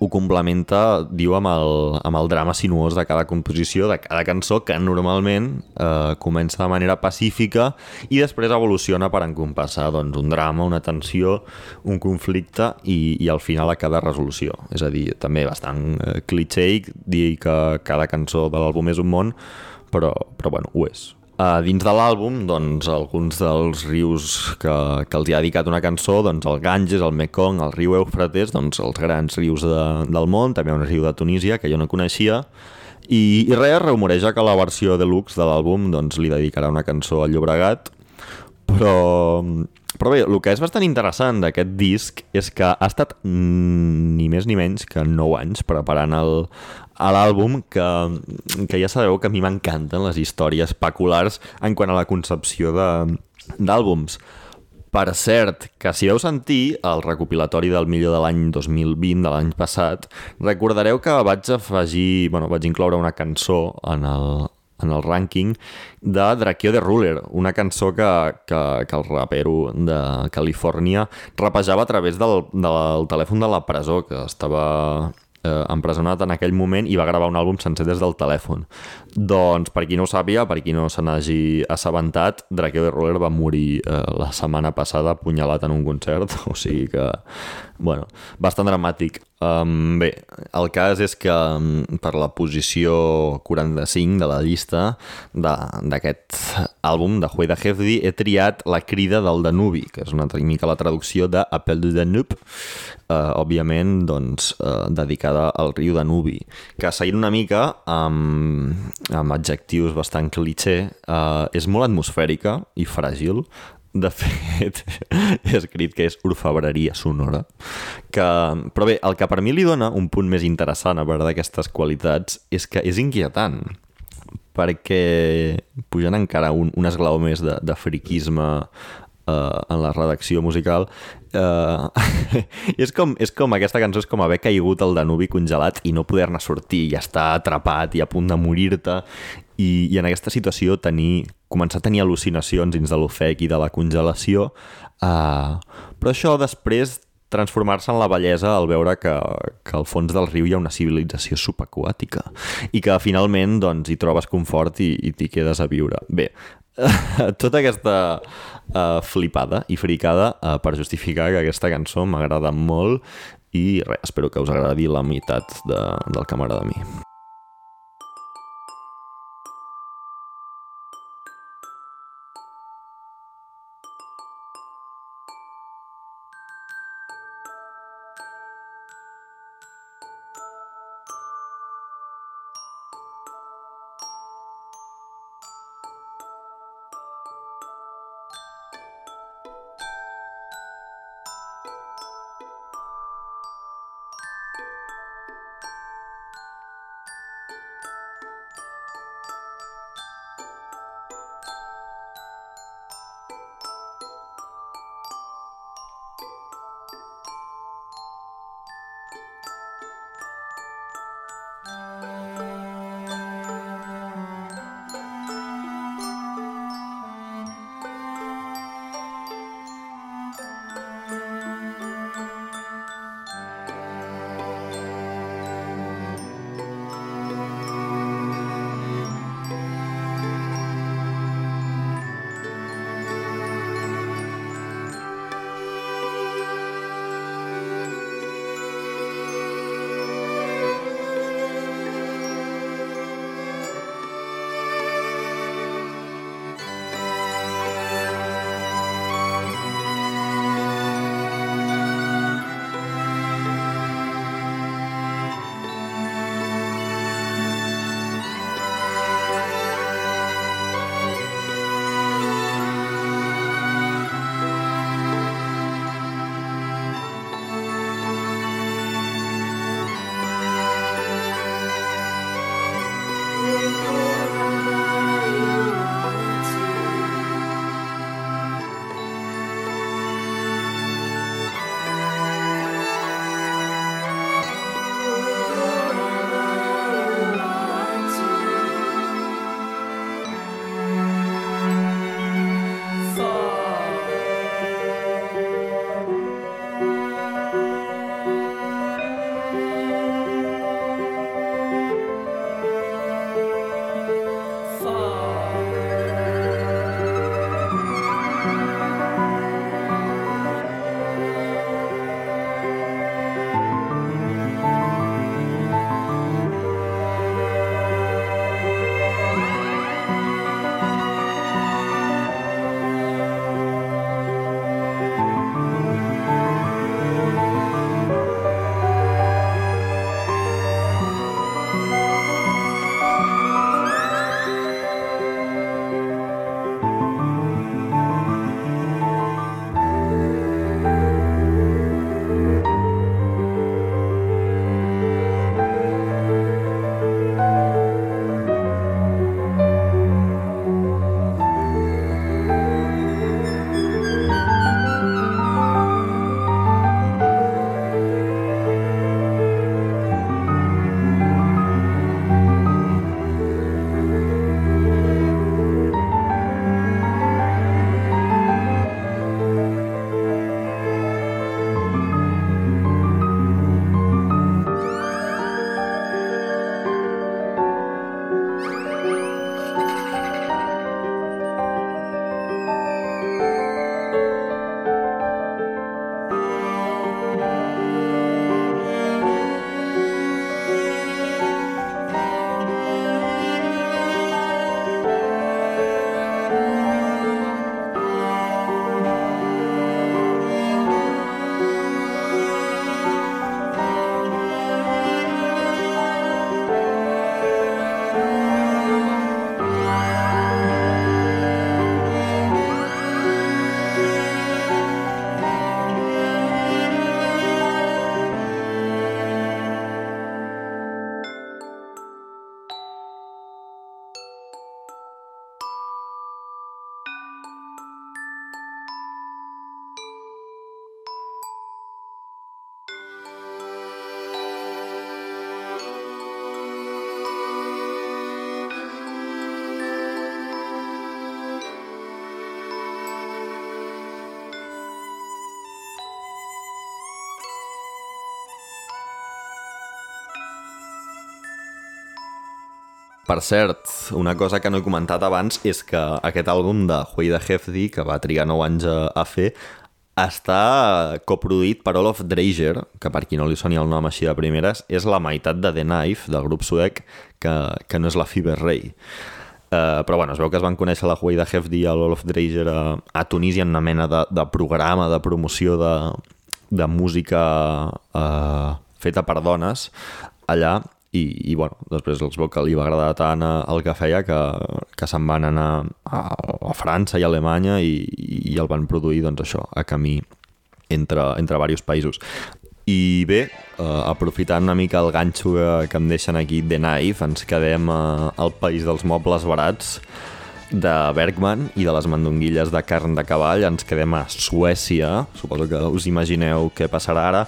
ho complementa, diu, amb el, amb el drama sinuós de cada composició, de cada cançó, que normalment eh, comença de manera pacífica i després evoluciona per encompassar doncs, un drama, una tensió, un conflicte i, i al final a cada resolució. És a dir, també bastant eh, cliché dir que cada cançó de l'àlbum és un món, però, però bueno, ho és. Uh, dins de l'àlbum, doncs, alguns dels rius que, que els hi ha dedicat una cançó, doncs el Ganges, el Mekong, el riu Eufrates, doncs els grans rius de, del món, també un riu de Tunísia, que jo no coneixia, i, i res, rumoreja que la versió deluxe de l'àlbum doncs, li dedicarà una cançó al Llobregat, però, però bé, el que és bastant interessant d'aquest disc és que ha estat ni més ni menys que 9 anys preparant el, a l'àlbum que, que ja sabeu que a mi m'encanten les històries peculars en quant a la concepció d'àlbums. Per cert, que si veu sentir el recopilatori del millor de l'any 2020, de l'any passat, recordareu que vaig afegir, bueno, vaig incloure una cançó en el, en el rànquing de Drakeo de Ruler, una cançó que, que, que el rapero de Califòrnia rapejava a través del, del telèfon de la presó, que estava eh, empresonat en aquell moment i va gravar un àlbum sencer des del telèfon. Doncs, per qui no ho sàpiga, per qui no se n'hagi assabentat, Drakeo de Roller va morir eh, la setmana passada apunyalat en un concert, o sigui que, bueno, bastant dramàtic. Um, bé, el cas és que um, per la posició 45 de la llista d'aquest àlbum de Hueda Hefdi he triat La crida del Danubi, que és una mica la traducció de Appel du Danube, uh, òbviament doncs, uh, dedicada al riu Danubi, que seguint una mica amb, amb adjectius bastant cliché, uh, és molt atmosfèrica i fràgil, de fet, he escrit que és orfebreria sonora. Que, però bé, el que per mi li dona un punt més interessant a veure d'aquestes qualitats és que és inquietant perquè pujant encara un, un esglaó més de, de friquisme uh, en la redacció musical uh, és, com, és com aquesta cançó és com haver caigut al Danubi congelat i no poder-ne sortir i estar atrapat i a punt de morir-te i, i en aquesta situació tenir, començar a tenir al·lucinacions dins de l'ofec i de la congelació, uh, però això després transformar-se en la bellesa al veure que, que al fons del riu hi ha una civilització subaquàtica i que finalment doncs, hi trobes confort i, i t'hi quedes a viure. Bé, tota aquesta uh, flipada i fricada uh, per justificar que aquesta cançó m'agrada molt i res, espero que us agradi la meitat de, del que m'agrada a mi. Per cert, una cosa que no he comentat abans és que aquest àlbum de Huey de Hefdi, que va trigar 9 anys a, a fer, està coproduït per Olof Dreiger, que per qui no li soni el nom així de primeres, és la meitat de The Knife, del grup suec, que, que no és la Fever Ray. Uh, però bueno, es veu que es van conèixer la Huida Hefdi i l'Olof Dreiser a, a Tunísia en una mena de, de programa de promoció de, de música uh, feta per dones allà i, i bueno, després els que li va agradar tant el que feia que, que se'n van anar a, a França i a Alemanya i, i el van produir doncs això, a camí entre, entre diversos països. I bé, eh, aprofitant una mica el ganxo que, que em deixen aquí de Knife, ens quedem eh, al país dels mobles barats de Bergman i de les mandonguilles de carn de cavall. Ens quedem a Suècia, suposo que us imagineu què passarà ara.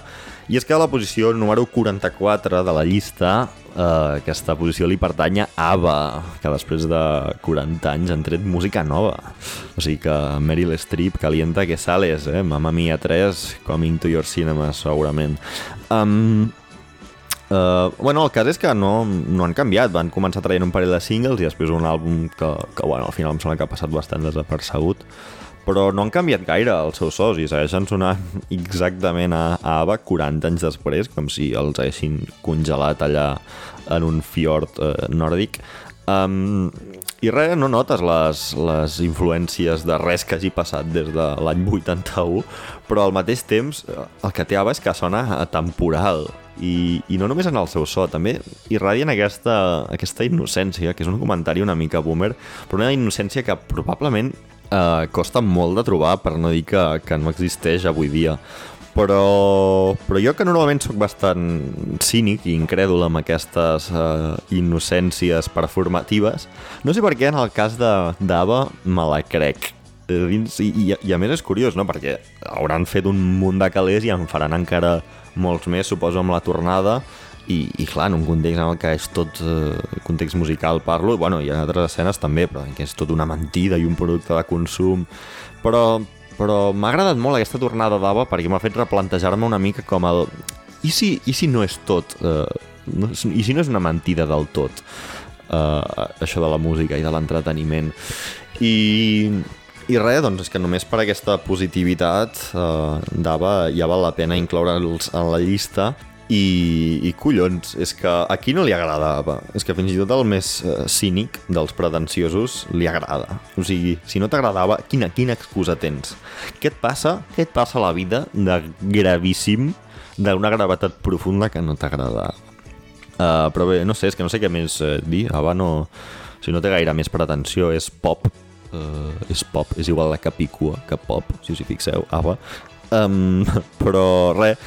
I és que a la posició número 44 de la llista Uh, aquesta posició li pertany a ABBA, que després de 40 anys han tret música nova. O sigui que Meryl Streep calienta que sales, eh? Mamma Mia 3, Coming to your cinema, segurament. Um, Uh, bueno, el cas és que no, no han canviat, van començar traient un parell de singles i després un àlbum que, que bueno, al final em sembla que ha passat bastant desapercegut però no han canviat gaire els seus sos i segueixen sonant exactament a, a ABBA 40 anys després, com si els haguessin congelat allà en un fiord eh, nòrdic. Um, I res, no notes les, les influències de res que hagi passat des de l'any 81, però al mateix temps eh, el que té ABBA és que sona temporal i, i no només en el seu so, també irradien aquesta, aquesta innocència, que és un comentari una mica boomer, però una innocència que probablement eh, costa molt de trobar, per no dir que, que no existeix avui dia. Però, però jo que normalment sóc bastant cínic i incrèdul amb aquestes uh, innocències performatives, no sé per què en el cas d'Ava me la crec. I, i, I a més és curiós, no? perquè hauran fet un munt de calés i en faran encara molts més, suposo, amb la tornada, i, i clar, en un context en el que és tot eh, context musical parlo, bueno, hi ha altres escenes també, però que és tot una mentida i un producte de consum, però, però m'ha agradat molt aquesta tornada d'Ava perquè m'ha fet replantejar-me una mica com el... I si, i si no és tot? Eh, no, I si no és una mentida del tot? Eh, això de la música i de l'entreteniment. I, i res, doncs és que només per aquesta positivitat eh, d'Ava ja val la pena incloure'ls en la llista i, i collons, és que a qui no li agradava? És que fins i tot el més uh, cínic dels pretensiosos li agrada. O sigui, si no t'agradava, quina, quina excusa tens? Què et passa? Què et passa a la vida de gravíssim, d'una gravetat profunda que no t'agrada? Uh, però bé, no sé, és que no sé què més uh, dir. Ava no... Sigui, no té gaire més pretensió, és pop, uh, és pop, és igual la Capicua que pop, si us hi fixeu, Ava. Um, però res,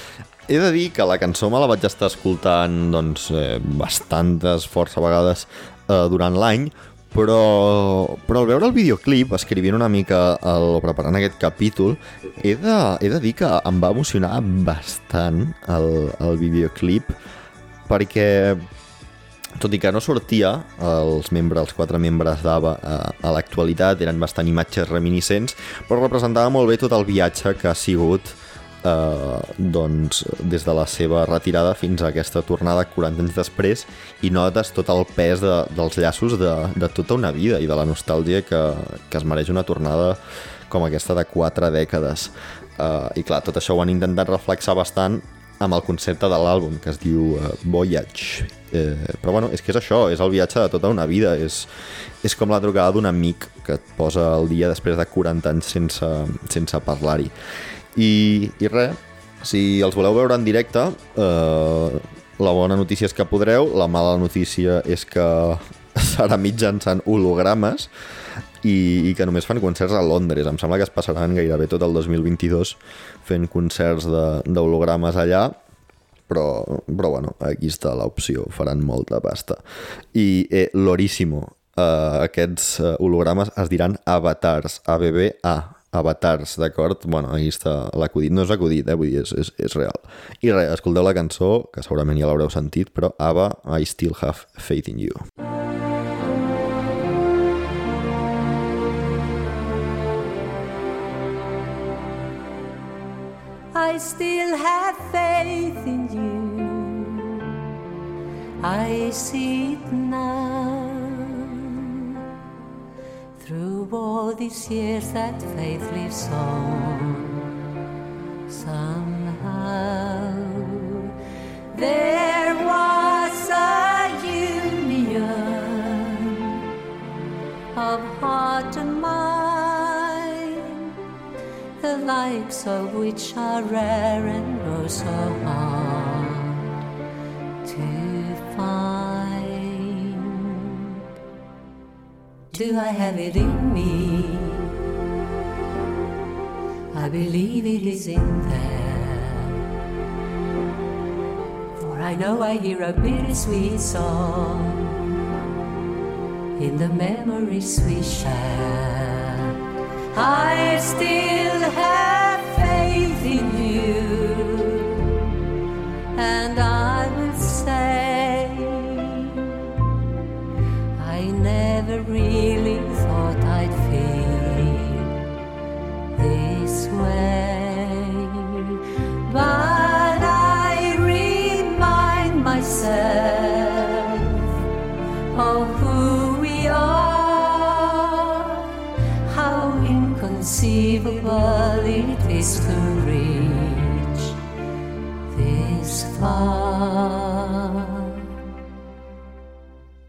he de dir que la cançó me la vaig estar escoltant doncs, eh, bastantes, força vegades eh, durant l'any, però, però al veure el videoclip, escrivint una mica el, o preparant aquest capítol, he de, he de dir que em va emocionar bastant el, el videoclip, perquè tot i que no sortia els membres, els quatre membres d'ABBA a, a l'actualitat, eren bastant imatges reminiscents, però representava molt bé tot el viatge que ha sigut eh, doncs, des de la seva retirada fins a aquesta tornada 40 anys després i notes tot el pes de, dels llaços de, de tota una vida i de la nostàlgia que, que es mereix una tornada com aquesta de quatre dècades. Uh, I clar, tot això ho han intentat reflexar bastant amb el concepte de l'àlbum, que es diu uh, Voyage. Eh, però bueno, és que és això, és el viatge de tota una vida, és, és com la trucada d'un amic que et posa el dia després de 40 anys sense, sense parlar-hi. I, i res, si els voleu veure en directe, eh, la bona notícia és que podreu, la mala notícia és que serà mitjançant hologrames i, i que només fan concerts a Londres. Em sembla que es passaran gairebé tot el 2022 fent concerts d'hologrames allà, però, però bueno, aquí està l'opció, faran molta pasta. I eh, loríssimo, eh, aquests eh, hologrames es diran avatars, A-B-B-A, avatars, d'acord? Bueno, aquí està l'acudit. No és acudit, eh? Vull dir, és, és, és real. I res, escolteu la cançó, que segurament ja l'haureu sentit, però Ava, I Still Have Faith in You. I still have faith in you I see it now Through all these years that faith lives on, somehow there was a union of heart and mind, the likes of which are rare and oh so hard to find. Do I have it in me? I believe it is in there. For I know I hear a bittersweet song in the memories we share. I still have faith in you, and I never really thought I'd feel this way, but I remind myself of who we are, how inconceivable it is to reach this far.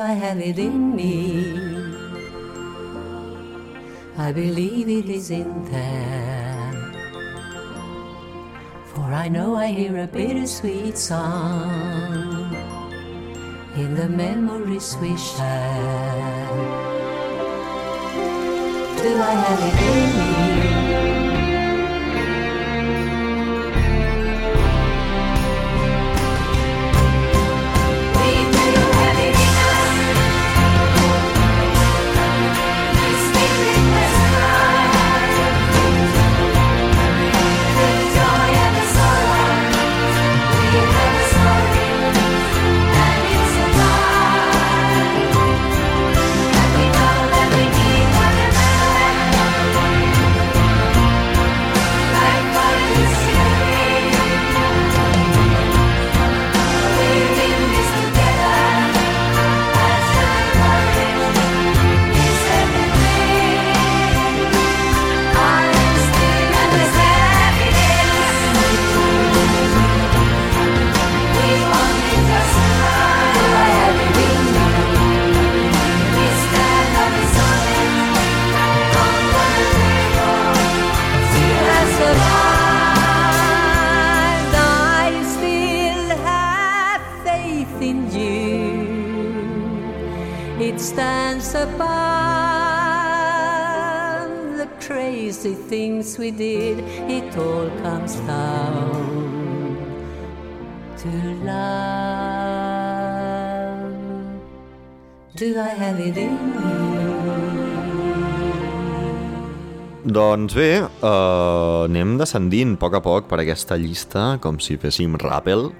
I have it in me? I believe it is in there. For I know I hear a bittersweet song in the memories we share. Do I have it in me? Stands above the crazy things we did. It all comes down to love. Do I have it in me? Doncs bé, uh, anem descendint a poc a poc per aquesta llista, com si féssim rappel,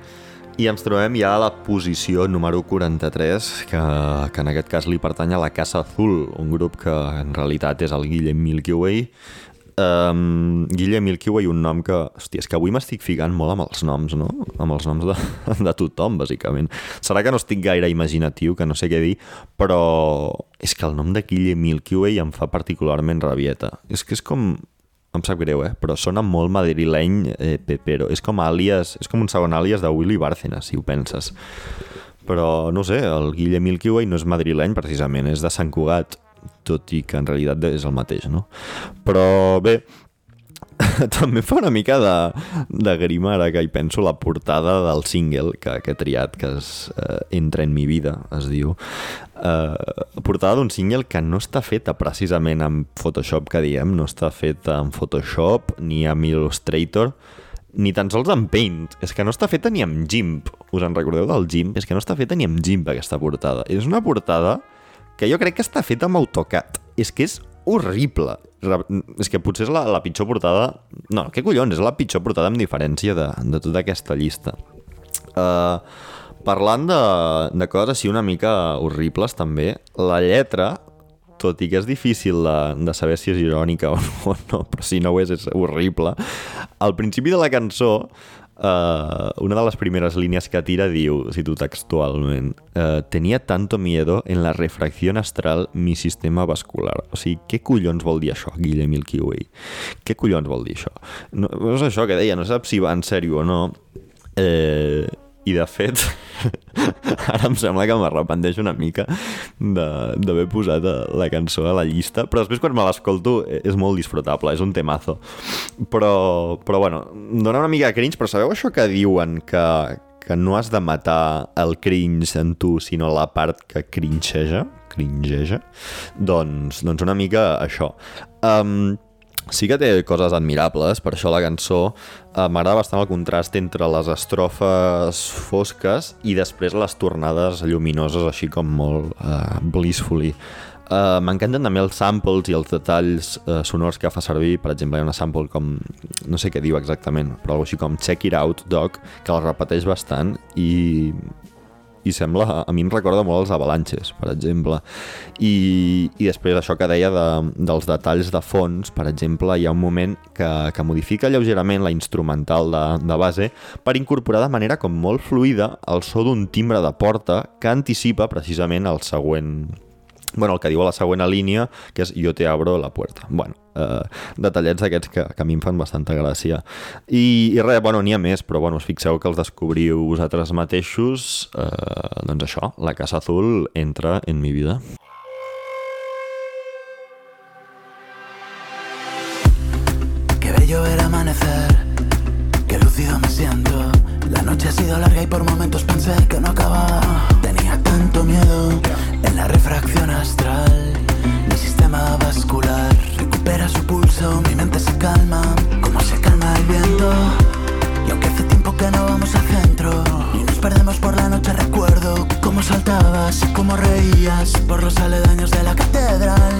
i ens trobem ja a la posició número 43, que, que en aquest cas li pertany a la Casa Azul, un grup que en realitat és el Guillem Milky Way. Um, Guillem Milky un nom que... Hòstia, és que avui m'estic ficant molt amb els noms, no? Amb els noms de, de tothom, bàsicament. Serà que no estic gaire imaginatiu, que no sé què dir, però és que el nom de Guillem Milky Way em fa particularment rabieta. És que és com em sap greu, eh? però sona molt madrileny eh, pepero. És com àlies, és com un segon àlies de Willy Bárcenas, si ho penses. Però, no sé, el Guille Milky no és madrileny, precisament, és de Sant Cugat. tot i que en realitat és el mateix, no? Però bé, també fa una mica de, de grima ara que hi penso la portada del single que, que he triat, que és eh, Entra en mi vida, es diu. Eh, portada d'un single que no està feta precisament amb Photoshop, que diem, no està feta amb Photoshop ni amb Illustrator, ni tan sols amb Paint. És que no està feta ni amb GIMP. Us en recordeu del GIMP? És que no està feta ni amb GIMP, aquesta portada. És una portada que jo crec que està feta amb AutoCAD. És que és horrible. És que potser és la, la pitjor portada... No, què collons, és la pitjor portada amb diferència de, de tota aquesta llista. Uh, parlant de, de coses així una mica horribles també, la lletra, tot i que és difícil de, de saber si és irònica o no, no, però si no ho és, és horrible. Al principi de la cançó, uh, una de les primeres línies que tira diu, cito textualment, uh, tenia tanto miedo en la refracción astral mi sistema vascular. O sigui, què collons vol dir això, Guillem Milky Way? Què collons vol dir això? No, no és això que deia, no saps si va en sèrio o no. Eh, i de fet, ara em sembla que m'arrepenteixo una mica d'haver posat eh, la cançó a la llista, però després quan me l'escolto eh, és molt disfrutable, és un temazo. Però, però bueno, dona una mica de cringe, però sabeu això que diuen que, que no has de matar el cringe en tu, sinó la part que cringeja? Cringeja? Doncs, doncs una mica això. Um, sí que té coses admirables, per això la cançó eh, m'agrada bastant el contrast entre les estrofes fosques i després les tornades lluminoses, així com molt eh, blissfully. Uh, M'encanten també els samples i els detalls uh, sonors que fa servir. Per exemple, hi ha una sample com... No sé què diu exactament, però així com Check it out, Doc, que el repeteix bastant i, i sembla, a mi em recorda molt els avalanches, per exemple. I, i després això que deia de, dels detalls de fons, per exemple, hi ha un moment que, que modifica lleugerament la instrumental de, de base per incorporar de manera com molt fluida el so d'un timbre de porta que anticipa precisament el següent bueno, el que diu a la següent línia, que és jo te abro la puerta. Bueno, eh, detallets aquests que, que a mi em fan bastanta gràcia. I, i res, bueno, n'hi ha més, però bueno, us fixeu que els descobriu vosaltres mateixos. Eh, doncs això, la Casa Azul entra en mi vida. Qué bello ver amanecer, qué lúcido me siento. La noche ha sido larga y por momentos pensé que no acababa. Tenía tanto miedo en la refracción astral. Mi sistema vascular recupera su pulso, mi mente se calma, como se calma el viento. Y aunque hace tiempo que no vamos al centro y nos perdemos por la noche, recuerdo cómo saltabas y cómo reías por los aledaños de la catedral.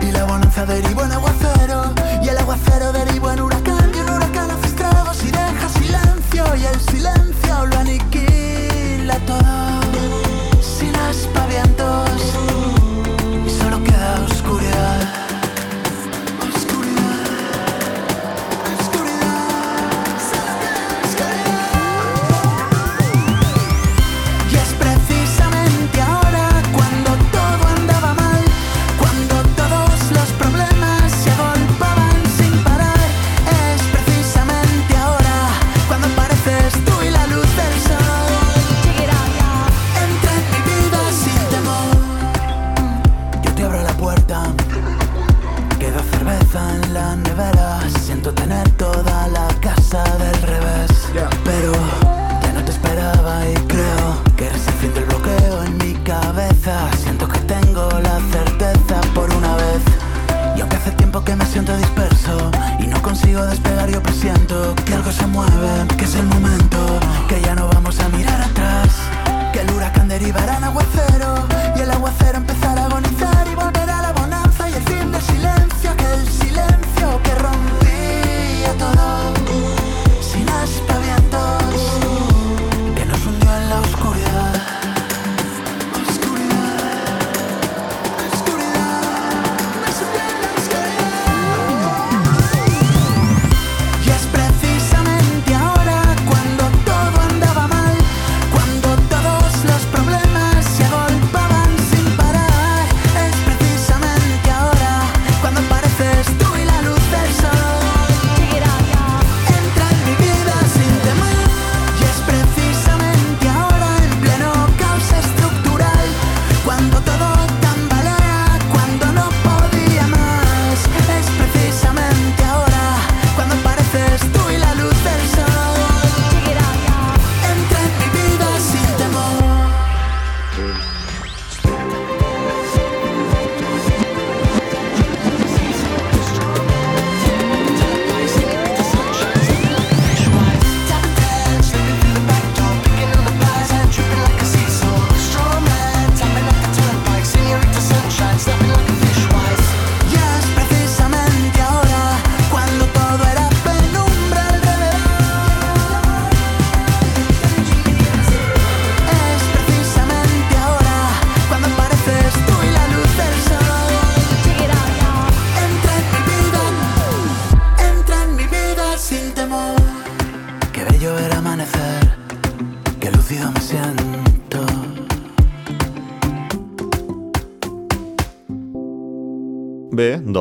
Y la bonanza derivó en aguacero, y el aguacero derivó en huracán, y un huracán hace estragos y deja silencio, y el silencio lo aniquila todo aspavientos.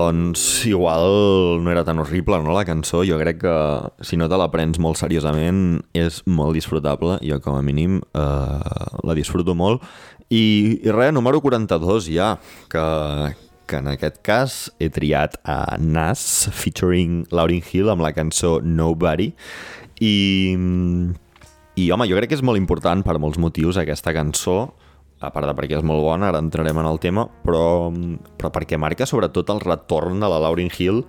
Doncs igual no era tan horrible, no, la cançó. Jo crec que si no te la prens molt seriosament és molt disfrutable. Jo, com a mínim, eh, la disfruto molt. I, i res, número 42 ja, que, que en aquest cas he triat a Nas featuring Lauryn Hill amb la cançó Nobody. I, i home, jo crec que és molt important per molts motius aquesta cançó, a part de perquè és molt bona, ara entrarem en el tema, però, però perquè marca sobretot el retorn de la Lauryn Hill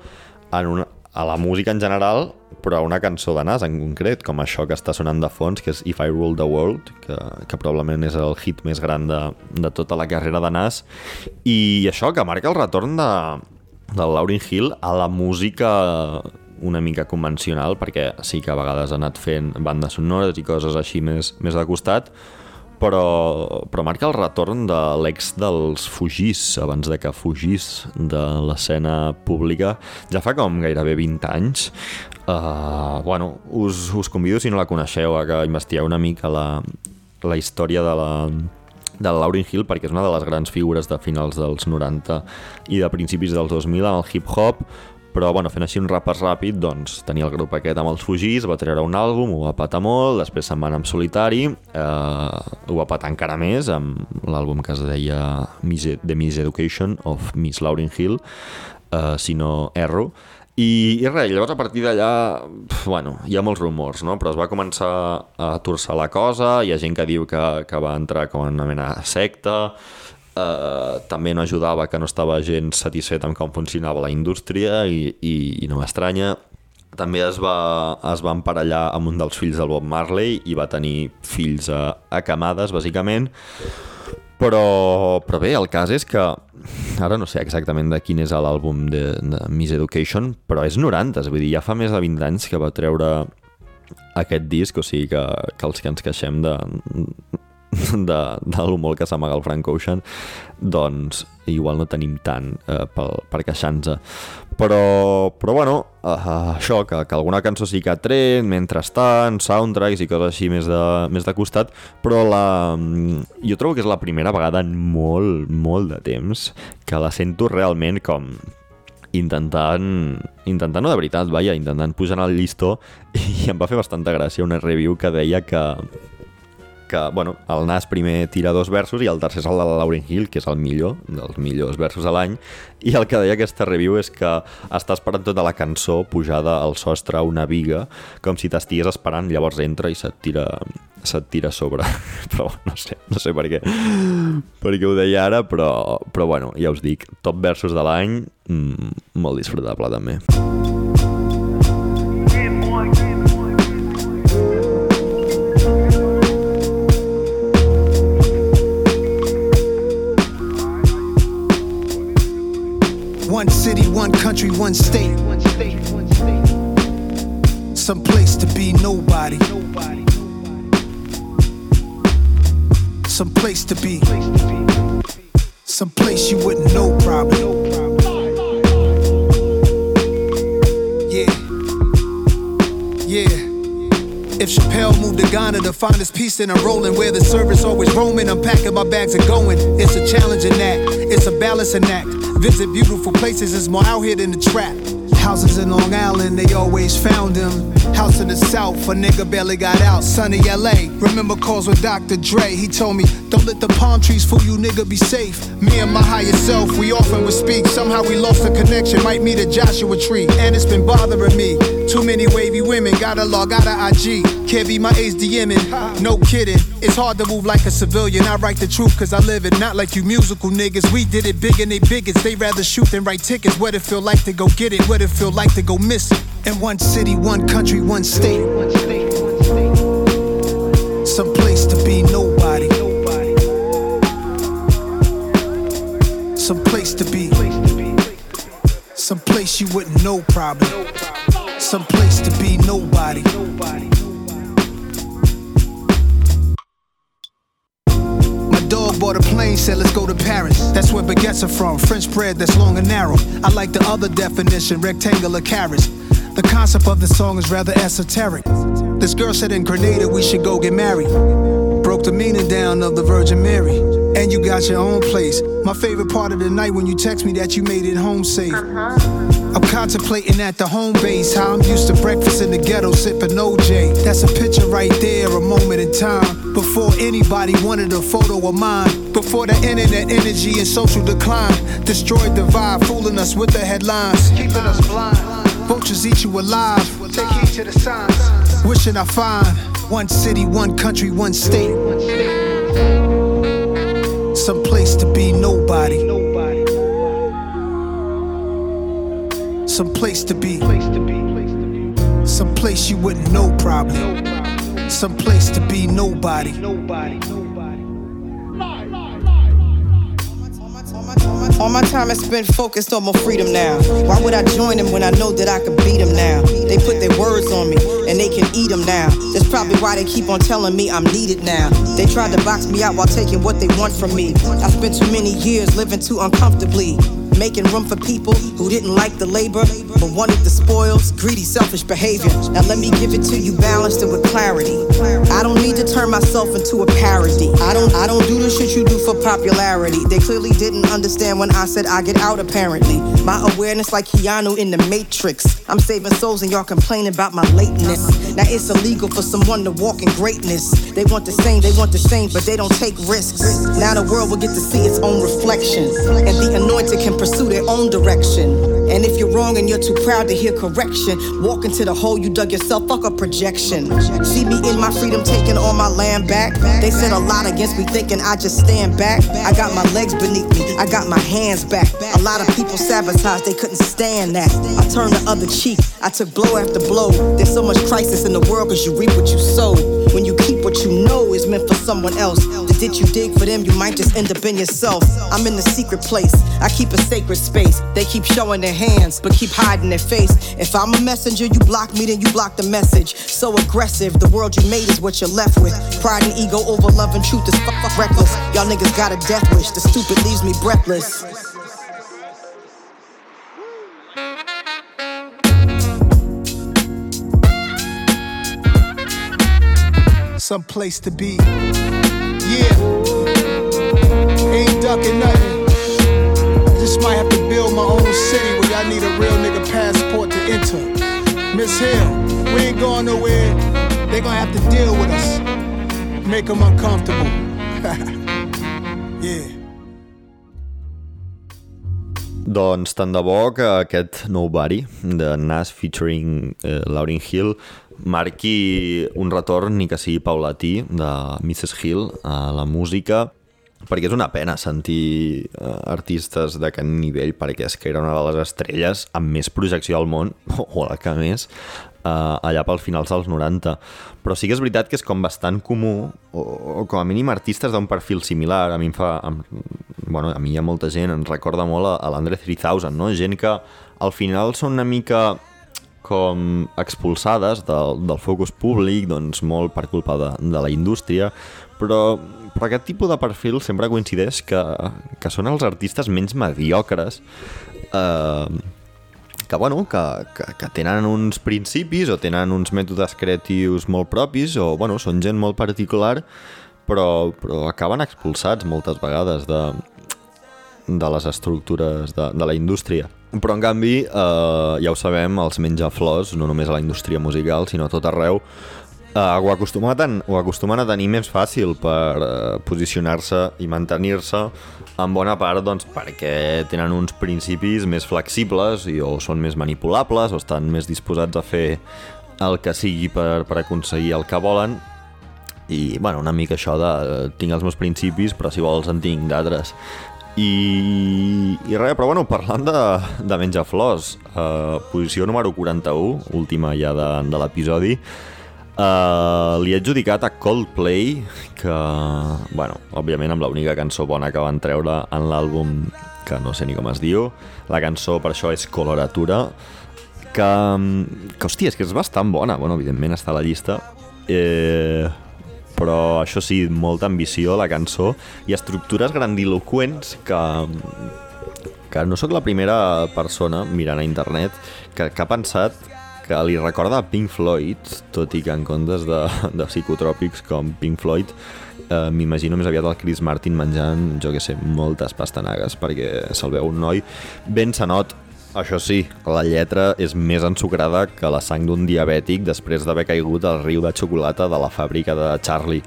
en una, a la música en general, però a una cançó de Nas en concret, com això que està sonant de fons, que és If I Rule the World, que, que probablement és el hit més gran de, de tota la carrera de Nas, i això que marca el retorn de, del Lauryn Hill a la música una mica convencional, perquè sí que a vegades ha anat fent bandes sonores i coses així més, més de costat, però, però marca el retorn de l'ex dels Fugís, abans de que fugís de l'escena pública, ja fa com gairebé 20 anys. Uh, bueno, us, us convido, si no la coneixeu, a que investigueu una mica la, la història de la, de la Lauryn Hill perquè és una de les grans figures de finals dels 90 i de principis dels 2000 en el hip-hop però bueno, fent així un repàs ràpid doncs tenia el grup aquest amb els Fugís va treure un àlbum, ho va patar molt després se'n va anar en solitari eh, ho va patar encara més amb l'àlbum que es deia Miss, E- The Miss Education of Miss Lauryn Hill eh, si no erro i, i res, llavors a partir d'allà bueno, hi ha molts rumors, no? però es va començar a torçar la cosa, hi ha gent que diu que, que va entrar com una mena de secta, eh, també no ajudava que no estava gens satisfet amb com funcionava la indústria i, i, i no m'estranya. També es va, es va emparellar amb un dels fills del Bob Marley i va tenir fills a, a camades, bàsicament. Però, però bé, el cas és que ara no sé exactament de quin és l'àlbum de, de Miss Education, però és 90, vull dir, ja fa més de 20 anys que va treure aquest disc, o sigui que, que els que ens queixem de, de, de molt que s'amaga el Frank Ocean, doncs igual no tenim tant eh, per, per queixar-nos. Però, però bueno, eh, això, que, que alguna cançó sí que ha tret, mentrestant, soundtracks i coses així més de, més de costat, però la, jo trobo que és la primera vegada en molt, molt de temps que la sento realment com intentant, intentant no de veritat, vaja, intentant pujar el llistó i em va fer bastanta gràcia una review que deia que que, bueno, el Nas primer tira dos versos i el tercer és el de la Lauryn Hill, que és el millor, dels millors versos de l'any, i el que deia aquesta review és que està esperant tota la cançó pujada al sostre a una viga, com si t'estigués esperant, llavors entra i se't tira, se't tira a sobre. però no sé, no sé per què, per què ho deia ara, però, però bueno, ja us dic, top versos de l'any, mm, molt disfrutable també. One city, one country, one state. Some place to be nobody. Some place to be. Some place you wouldn't know probably. If Chappelle moved to Ghana to find his peace, then I'm rolling where the service always roaming. I'm packing my bags and going. It's a challenging act, it's a balancing act. Visit beautiful places, it's more out here than the trap. Houses in Long Island, they always found him. House in the South, a nigga barely got out. Sunny LA, remember calls with Dr. Dre. He told me, Don't let the palm trees fool you, nigga, be safe. Me and my higher self, we often would speak. Somehow we lost the connection, might meet a Joshua tree. And it's been bothering me. Too many wavy women, gotta log out of IG. Can't be my age DMing, no kidding. It's hard to move like a civilian. I write the truth cause I live it, not like you musical niggas. We did it big and they bigots. They rather shoot than write tickets. What it feel like to go get it, what it feel like to go miss it. In one city, one country, one state. Some place to be nobody. Some place to be. Some place you wouldn't know probably. Some place to be nobody. My dog bought a plane, said let's go to Paris. That's where baguettes are from, French bread that's long and narrow. I like the other definition, rectangular carrots. The concept of the song is rather esoteric. This girl said in Grenada we should go get married. Broke the meaning down of the Virgin Mary. And you got your own place. My favorite part of the night when you text me that you made it home safe. Uh-huh. I'm contemplating at the home base how I'm used to breakfast in the ghetto sipping OJ. That's a picture right there, a moment in time. Before anybody wanted a photo of mine. Before the internet energy and social decline destroyed the vibe, fooling us with the headlines. Keeping us blind. Vultures eat you alive. Take heed to the signs. Wishing I find one city, one country, one state. Some place to be nobody. Some place to be. Some place you wouldn't know probably. Some place to be nobody. All my time is spent focused on my freedom now. Why would I join them when I know that I could beat them now? They put their words on me and they can eat them now. That's probably why they keep on telling me I'm needed now. They tried to box me out while taking what they want from me. I spent too many years living too uncomfortably. Making room for people who didn't like the labor, but wanted the spoils, greedy, selfish behavior. Now let me give it to you balanced and with clarity. I don't need to turn myself into a parody. I don't I don't do the shit you do for popularity. They clearly didn't understand when I said I get out apparently. My awareness like Keanu in the Matrix. I'm saving souls and y'all complaining about my lateness. Now it's illegal for someone to walk in greatness. They want the same, they want the same, but they don't take risks. Now the world will get to see its own reflection. And the anointed can pursue their own direction. And if you're wrong and you're too proud to hear correction, walk into the hole you dug yourself, fuck a projection. See me in my freedom taking all my land back. They said a lot against me thinking I just stand back. I got my legs beneath me, I got my hands back. A lot of people sabotaged, they couldn't stand that. I turned the other cheek, I took blow after blow. There's so much crisis in the world cause you reap what you sow. When you keep what you know is meant for someone else. The ditch you dig for them, you might just end up in yourself. I'm in the secret place, I keep a sacred space. They keep showing their hands, but keep hiding their face. If I'm a messenger, you block me, then you block the message. So aggressive, the world you made is what you're left with. Pride and ego over love and truth is fuck reckless. Y'all niggas got a death wish, the stupid leaves me breathless. Some place to be. Yeah. Ain't ducking nothing. I just might have to build my own city where y'all need a real nigga passport to enter. Miss Hill, we ain't going nowhere. They gonna have to deal with us. Make them uncomfortable. yeah. Doncs tant de bo que aquest Nobody de Nas featuring eh, Lauryn Hill marqui un retorn ni que sigui paulatí de Mrs. Hill a la música perquè és una pena sentir eh, artistes d'aquest nivell perquè és que era una de les estrelles amb més projecció al món o la que més eh, allà pels finals dels 90 però sí que és veritat que és com bastant comú o, o com a mínim artistes d'un perfil similar a mi em fa em, bueno, a mi hi ha molta gent, ens recorda molt a, a l'Andre 3000 no? gent que al final són una mica com expulsades del, del focus públic, doncs molt per culpa de, de la indústria, però, però aquest tipus de perfil sempre coincideix que, que són els artistes menys mediocres eh, que, bueno, que, que, que tenen uns principis o tenen uns mètodes creatius molt propis o bueno, són gent molt particular però, però acaben expulsats moltes vegades de, de les estructures de, de la indústria. Però, en canvi, eh, ja ho sabem, els menjaflors, no només a la indústria musical, sinó a tot arreu, eh, ho, acostumen a ho acostumen a tenir més fàcil per eh, posicionar-se i mantenir-se en bona part doncs, perquè tenen uns principis més flexibles i o són més manipulables o estan més disposats a fer el que sigui per, per aconseguir el que volen. I bueno, una mica això de eh, tinc els meus principis però si vols en tinc d'altres i, i res, però bueno, parlant de, de menjar flors, uh, posició número 41, última ja de, de l'episodi, uh, li he adjudicat a Coldplay, que, bueno, òbviament amb l'única cançó bona que van treure en l'àlbum, que no sé ni com es diu, la cançó per això és Coloratura, que, que hòstia, és que és bastant bona, bueno, evidentment està a la llista, eh, però això sí, molta ambició la cançó i estructures grandiloquents que, que no sóc la primera persona mirant a internet que, que ha pensat que li recorda Pink Floyd, tot i que en comptes de, de psicotròpics com Pink Floyd eh, m'imagino més aviat el Chris Martin menjant, jo que sé, moltes pastanagues, perquè se'l veu un noi ben sanot, això sí, la lletra és més ensucrada que la sang d'un diabètic després d'haver caigut al riu de xocolata de la fàbrica de Charlie.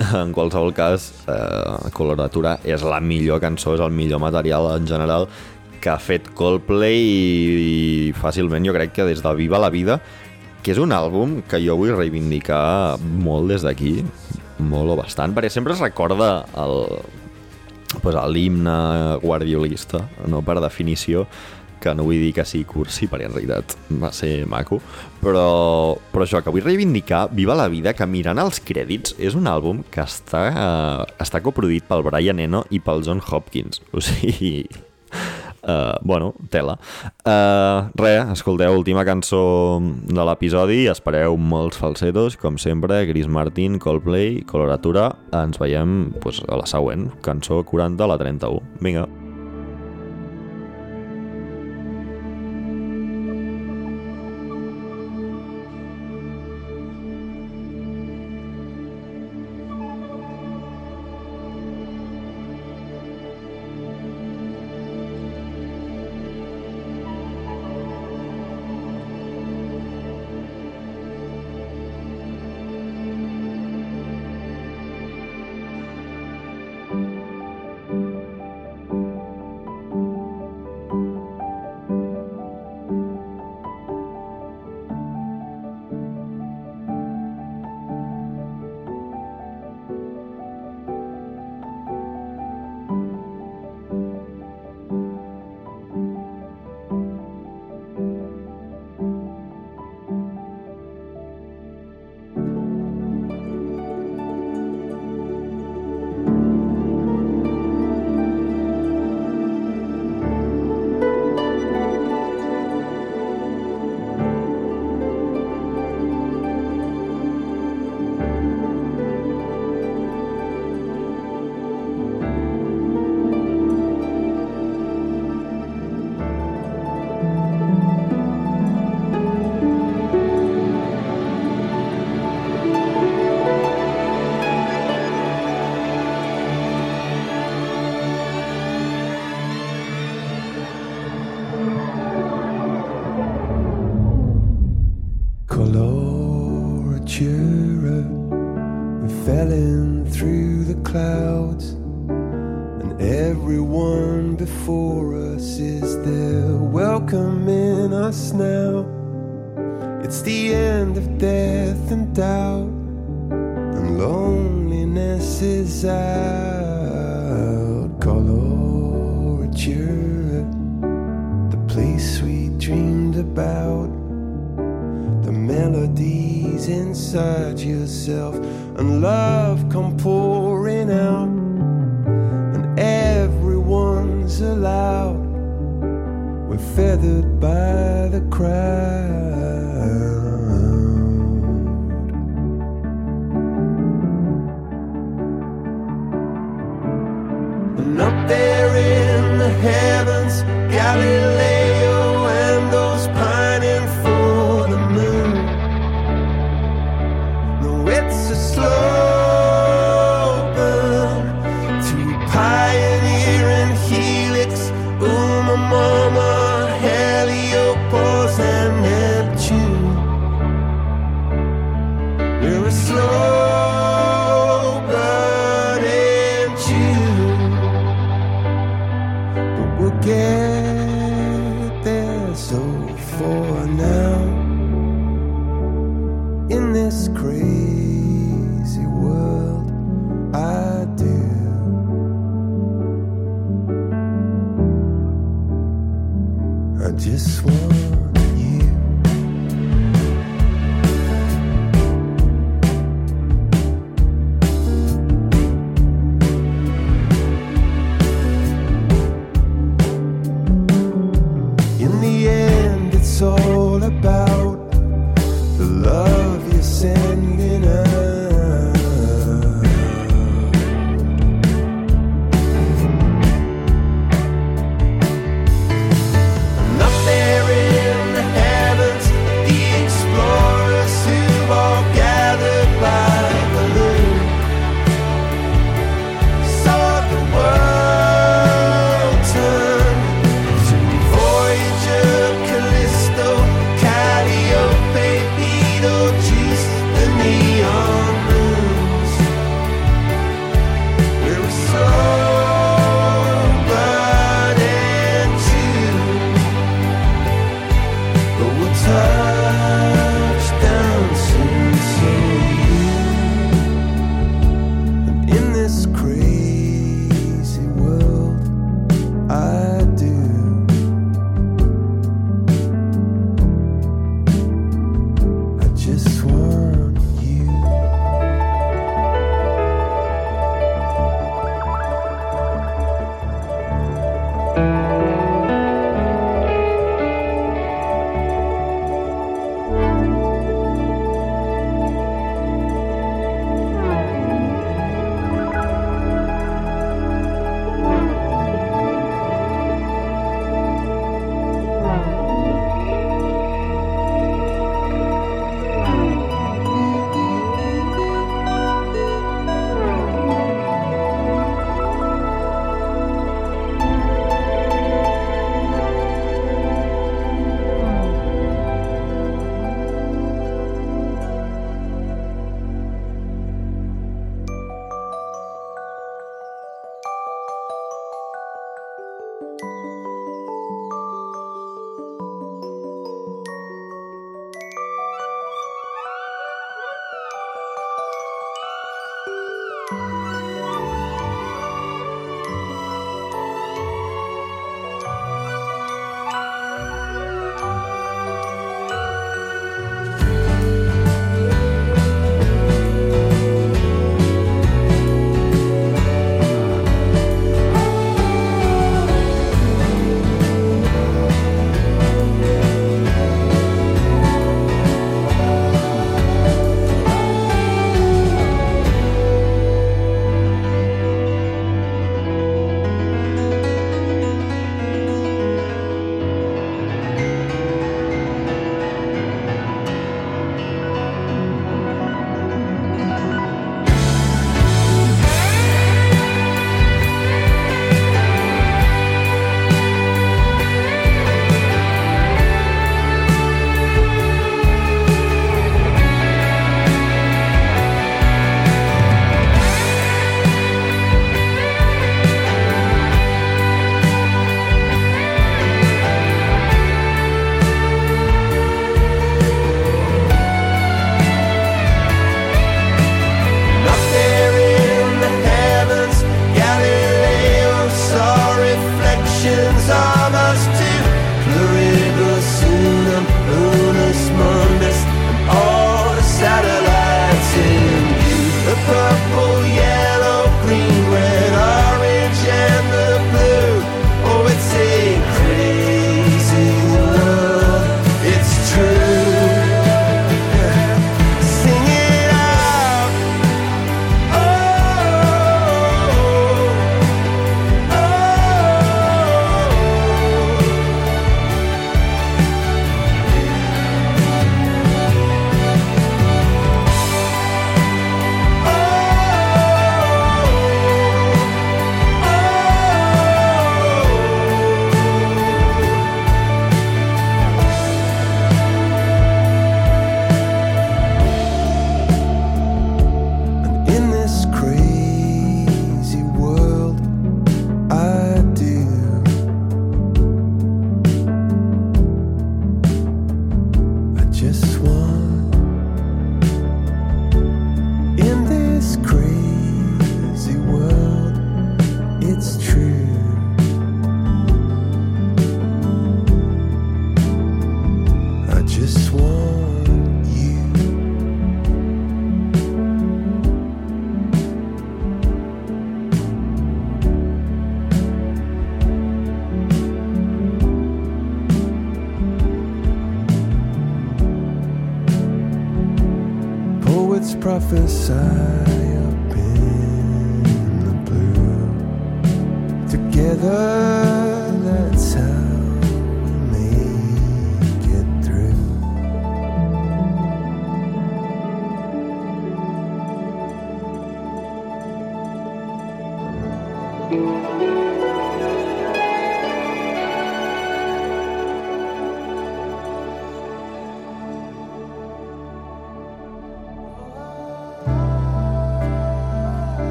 En qualsevol cas, eh, Coloratura és la millor cançó, és el millor material en general que ha fet Coldplay i, i fàcilment jo crec que des de Viva la Vida, que és un àlbum que jo vull reivindicar molt des d'aquí, molt o bastant, perquè sempre es recorda el, pues, l'himne guardiolista, no per definició, que no vull dir que sigui cursi, perquè en realitat va ser maco, però, però això, que vull reivindicar Viva la Vida, que mirant els crèdits és un àlbum que està, eh, està coproduït pel Brian Eno i pel John Hopkins, o sigui... Uh, bueno, tela. Uh, re, escolteu, última cançó de l'episodi, espereu molts falsetos, com sempre, Chris Martin, Coldplay, Coloratura, ens veiem pues, a la següent, cançó 40 a la 31. Vinga.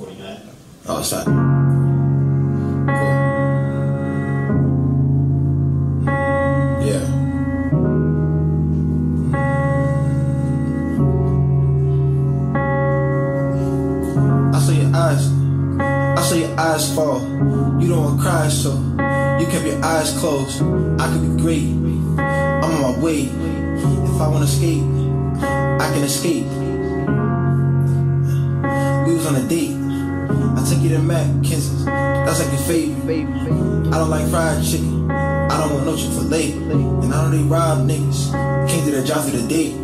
49. Oh, it's that. Cool. Yeah. I saw your eyes. I saw your eyes fall. You don't cry, so you kept your eyes closed. I could be great. I'm on my way. If I want to escape, I can escape. I don't like fried chicken. I don't want no chick for late. And I don't need rob niggas. Can't do that job for the date.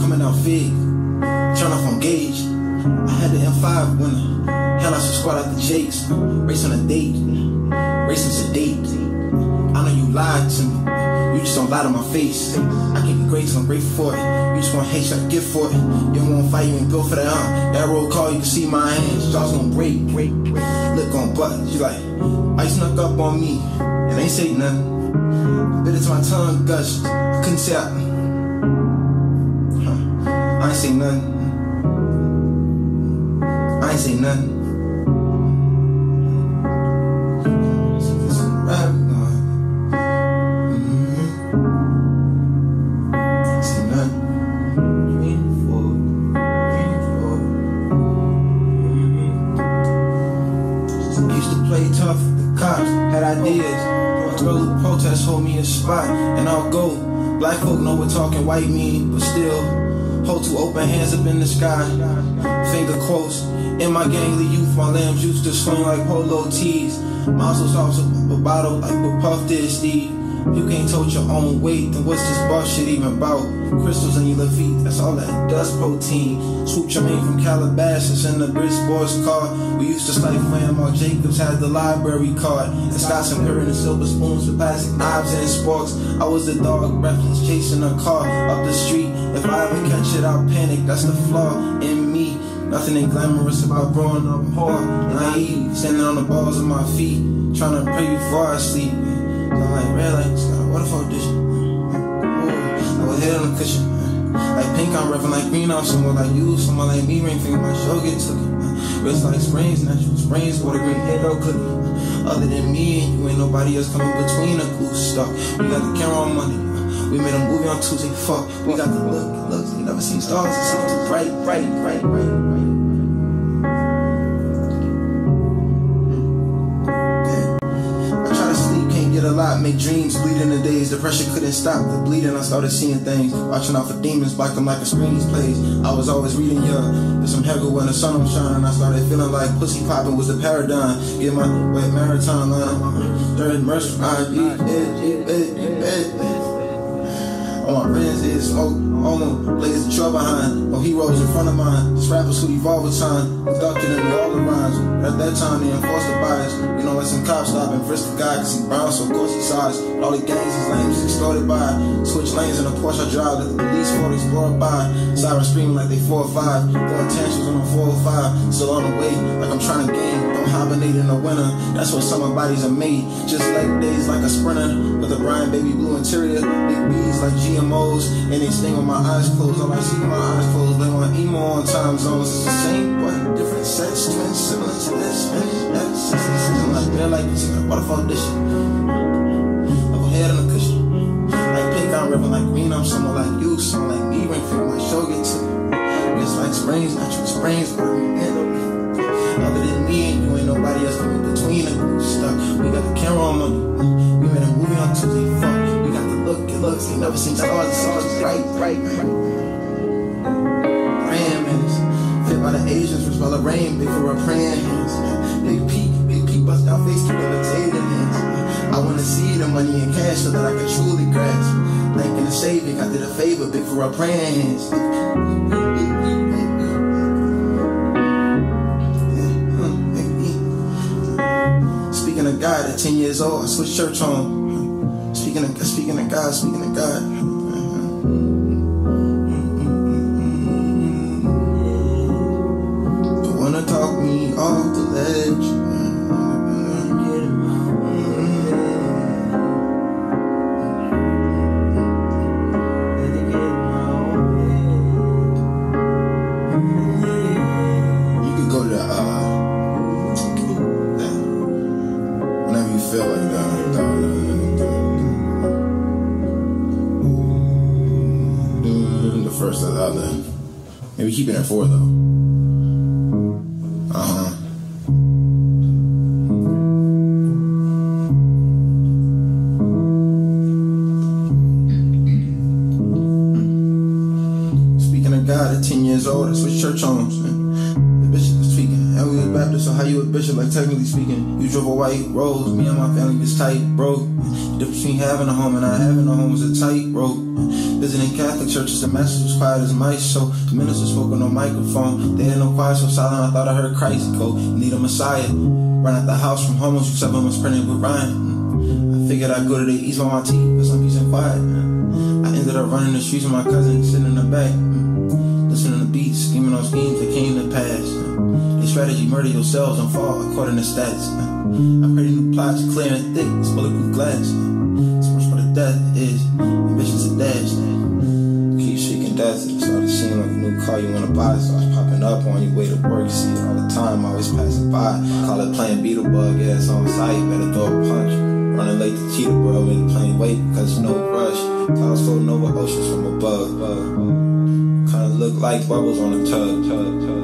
Coming out fig. Turn off on gauge. I had the M5 winner. Hell, I squat out the jakes. Race on a date. You don't lie to my face. I can be great, I'm grateful for it. You just want hate, so I give for it. You don't want fight, you ain't built for that, huh? That roll call, you can see my hands. Jaws gonna break, break, break. Look on buttons, you like, I snuck up on me? And ain't say nothing. Bit it to my tongue, gushed. I couldn't say I. Huh. I ain't say nothing. I ain't say nothing. White mean, but still. Hold two open hands up in the sky, finger quotes. In my gangly youth, my lambs used to swing like polo tees. Muscles off a bottle like what Puff did, Steve. You can't tote your own weight, then what's this boss shit even about? Crystals in your feet, that's all that dust protein. Swoop Jermaine from Calabasas in the Brisk Boys car. We used to when Mark Jacobs had the library card. And Scott some Curry and silver spoons with plastic knives and sparks. I was the dog breathless chasing a car up the street. If I ever catch it, I'll panic. That's the flaw in me. Nothing ain't glamorous about growing up poor, naive, standing on the balls of my feet, trying to pray before I sleep. So I'm like, red lights, got a waterfall dish. I was head on the cushion. Like pink, I'm revving like green, I'm someone like you, someone like me, ring finger, my show get took it. Wrist like springs, natural springs, water green head no cookie. Other than me and you, ain't nobody else coming between a goose stalk. We got the camera on Monday. We made a movie on Tuesday, fuck. We got the look, looks, you never seen stars, it's bright, bright, bright, bright, bright. Make dreams, bleed in the days. The pressure couldn't stop the bleeding. I started seeing things, watching out for demons, block them like a screen these plays. I was always reading young. There's some Hegel when the sun was shining. I started feeling like pussy popping was the paradigm. Get my wet marathon line. Third mercy, I eat it, it, eat it. All my friends is smoke, all them the trail behind. Oh, no heroes in front of mine. Just rappers who evolve with time. Abducted into all the rhymes. At that time, they enforced the bias. You know, let some cops stop and frisk the guy cause he brown, so of course he size. All the gangs, his lanes extorted by. Switch lanes in a Porsche I drive. Let the police 40s blow by. Sirens screaming like they 4 or 5. Throwing tantrums on a 4 or 5. Still on the way, like I'm trying to gain. The winter. That's what summer bodies are made. Just like days like a sprinter. With a Brian baby blue interior. Big B's like GMOs. And they sting with my eyes closed. All I see my eyes closed. They want emo on time zones. It's the same, but different sets. Twins similar to this. That's I'm like, man, like, waterfall head on a cushion. Like pink on river, like green, I'm someone like you. Someone like me, ring fit my show get to. It's like springs, natural springs, I'm in Other than me and you, nobody else coming between us. Stuck. We got the camera on Monday. We made a movie on Tuesday. Fuck. We got the look, it looks. Ain't never seen stars. The stars is right, right, right. Praying minutes. Fit by the Asians, which by the rain. Big for our praying hands. Big P, big P bust down face, keep imitating hands. I wanna see the money in cash so that I can truly grasp. Thanking the Savior, I did a favor, big for our praying hands. Ten years old, I switched church home. Speaking of, speaking of God, speaking of God. Maybe keep it at four though. Uh huh. Speaking of God, at 10 years old, I switched church homes. And the bishop was speaking. And we was Baptist, so how you a bishop, like technically speaking? You drove a white rose, me and my family was tight, bro. The difference between having a home and not having Catholic churches, the message was quiet as mice, so the minister spoke on no microphone. They had no quiet, so silent, I thought I heard Christ go. Need a Messiah. Run out the house from homos, you seven was printed with Ryan. I figured I'd go to the east on my teeth, for some peace and quiet. I ended up running the streets with my cousin, sitting in the back. Listening to beats, scheming on schemes that came to pass. They strategy murder yourselves and fall according to stats. I pray the new plots clear and thick, it's bulletproof glass. Much for the death is ambitions to dash. Car you wanna buy. Starts popping up on your way to work, you see it all the time, always passing by. Call it playing Beetlebug, it's on sight, better throw a punch. Running late to Cheetah, bro, in plain wait because no rush. Clouds floating over oceans from above. Kinda look like bubbles on a tub, tub, tub.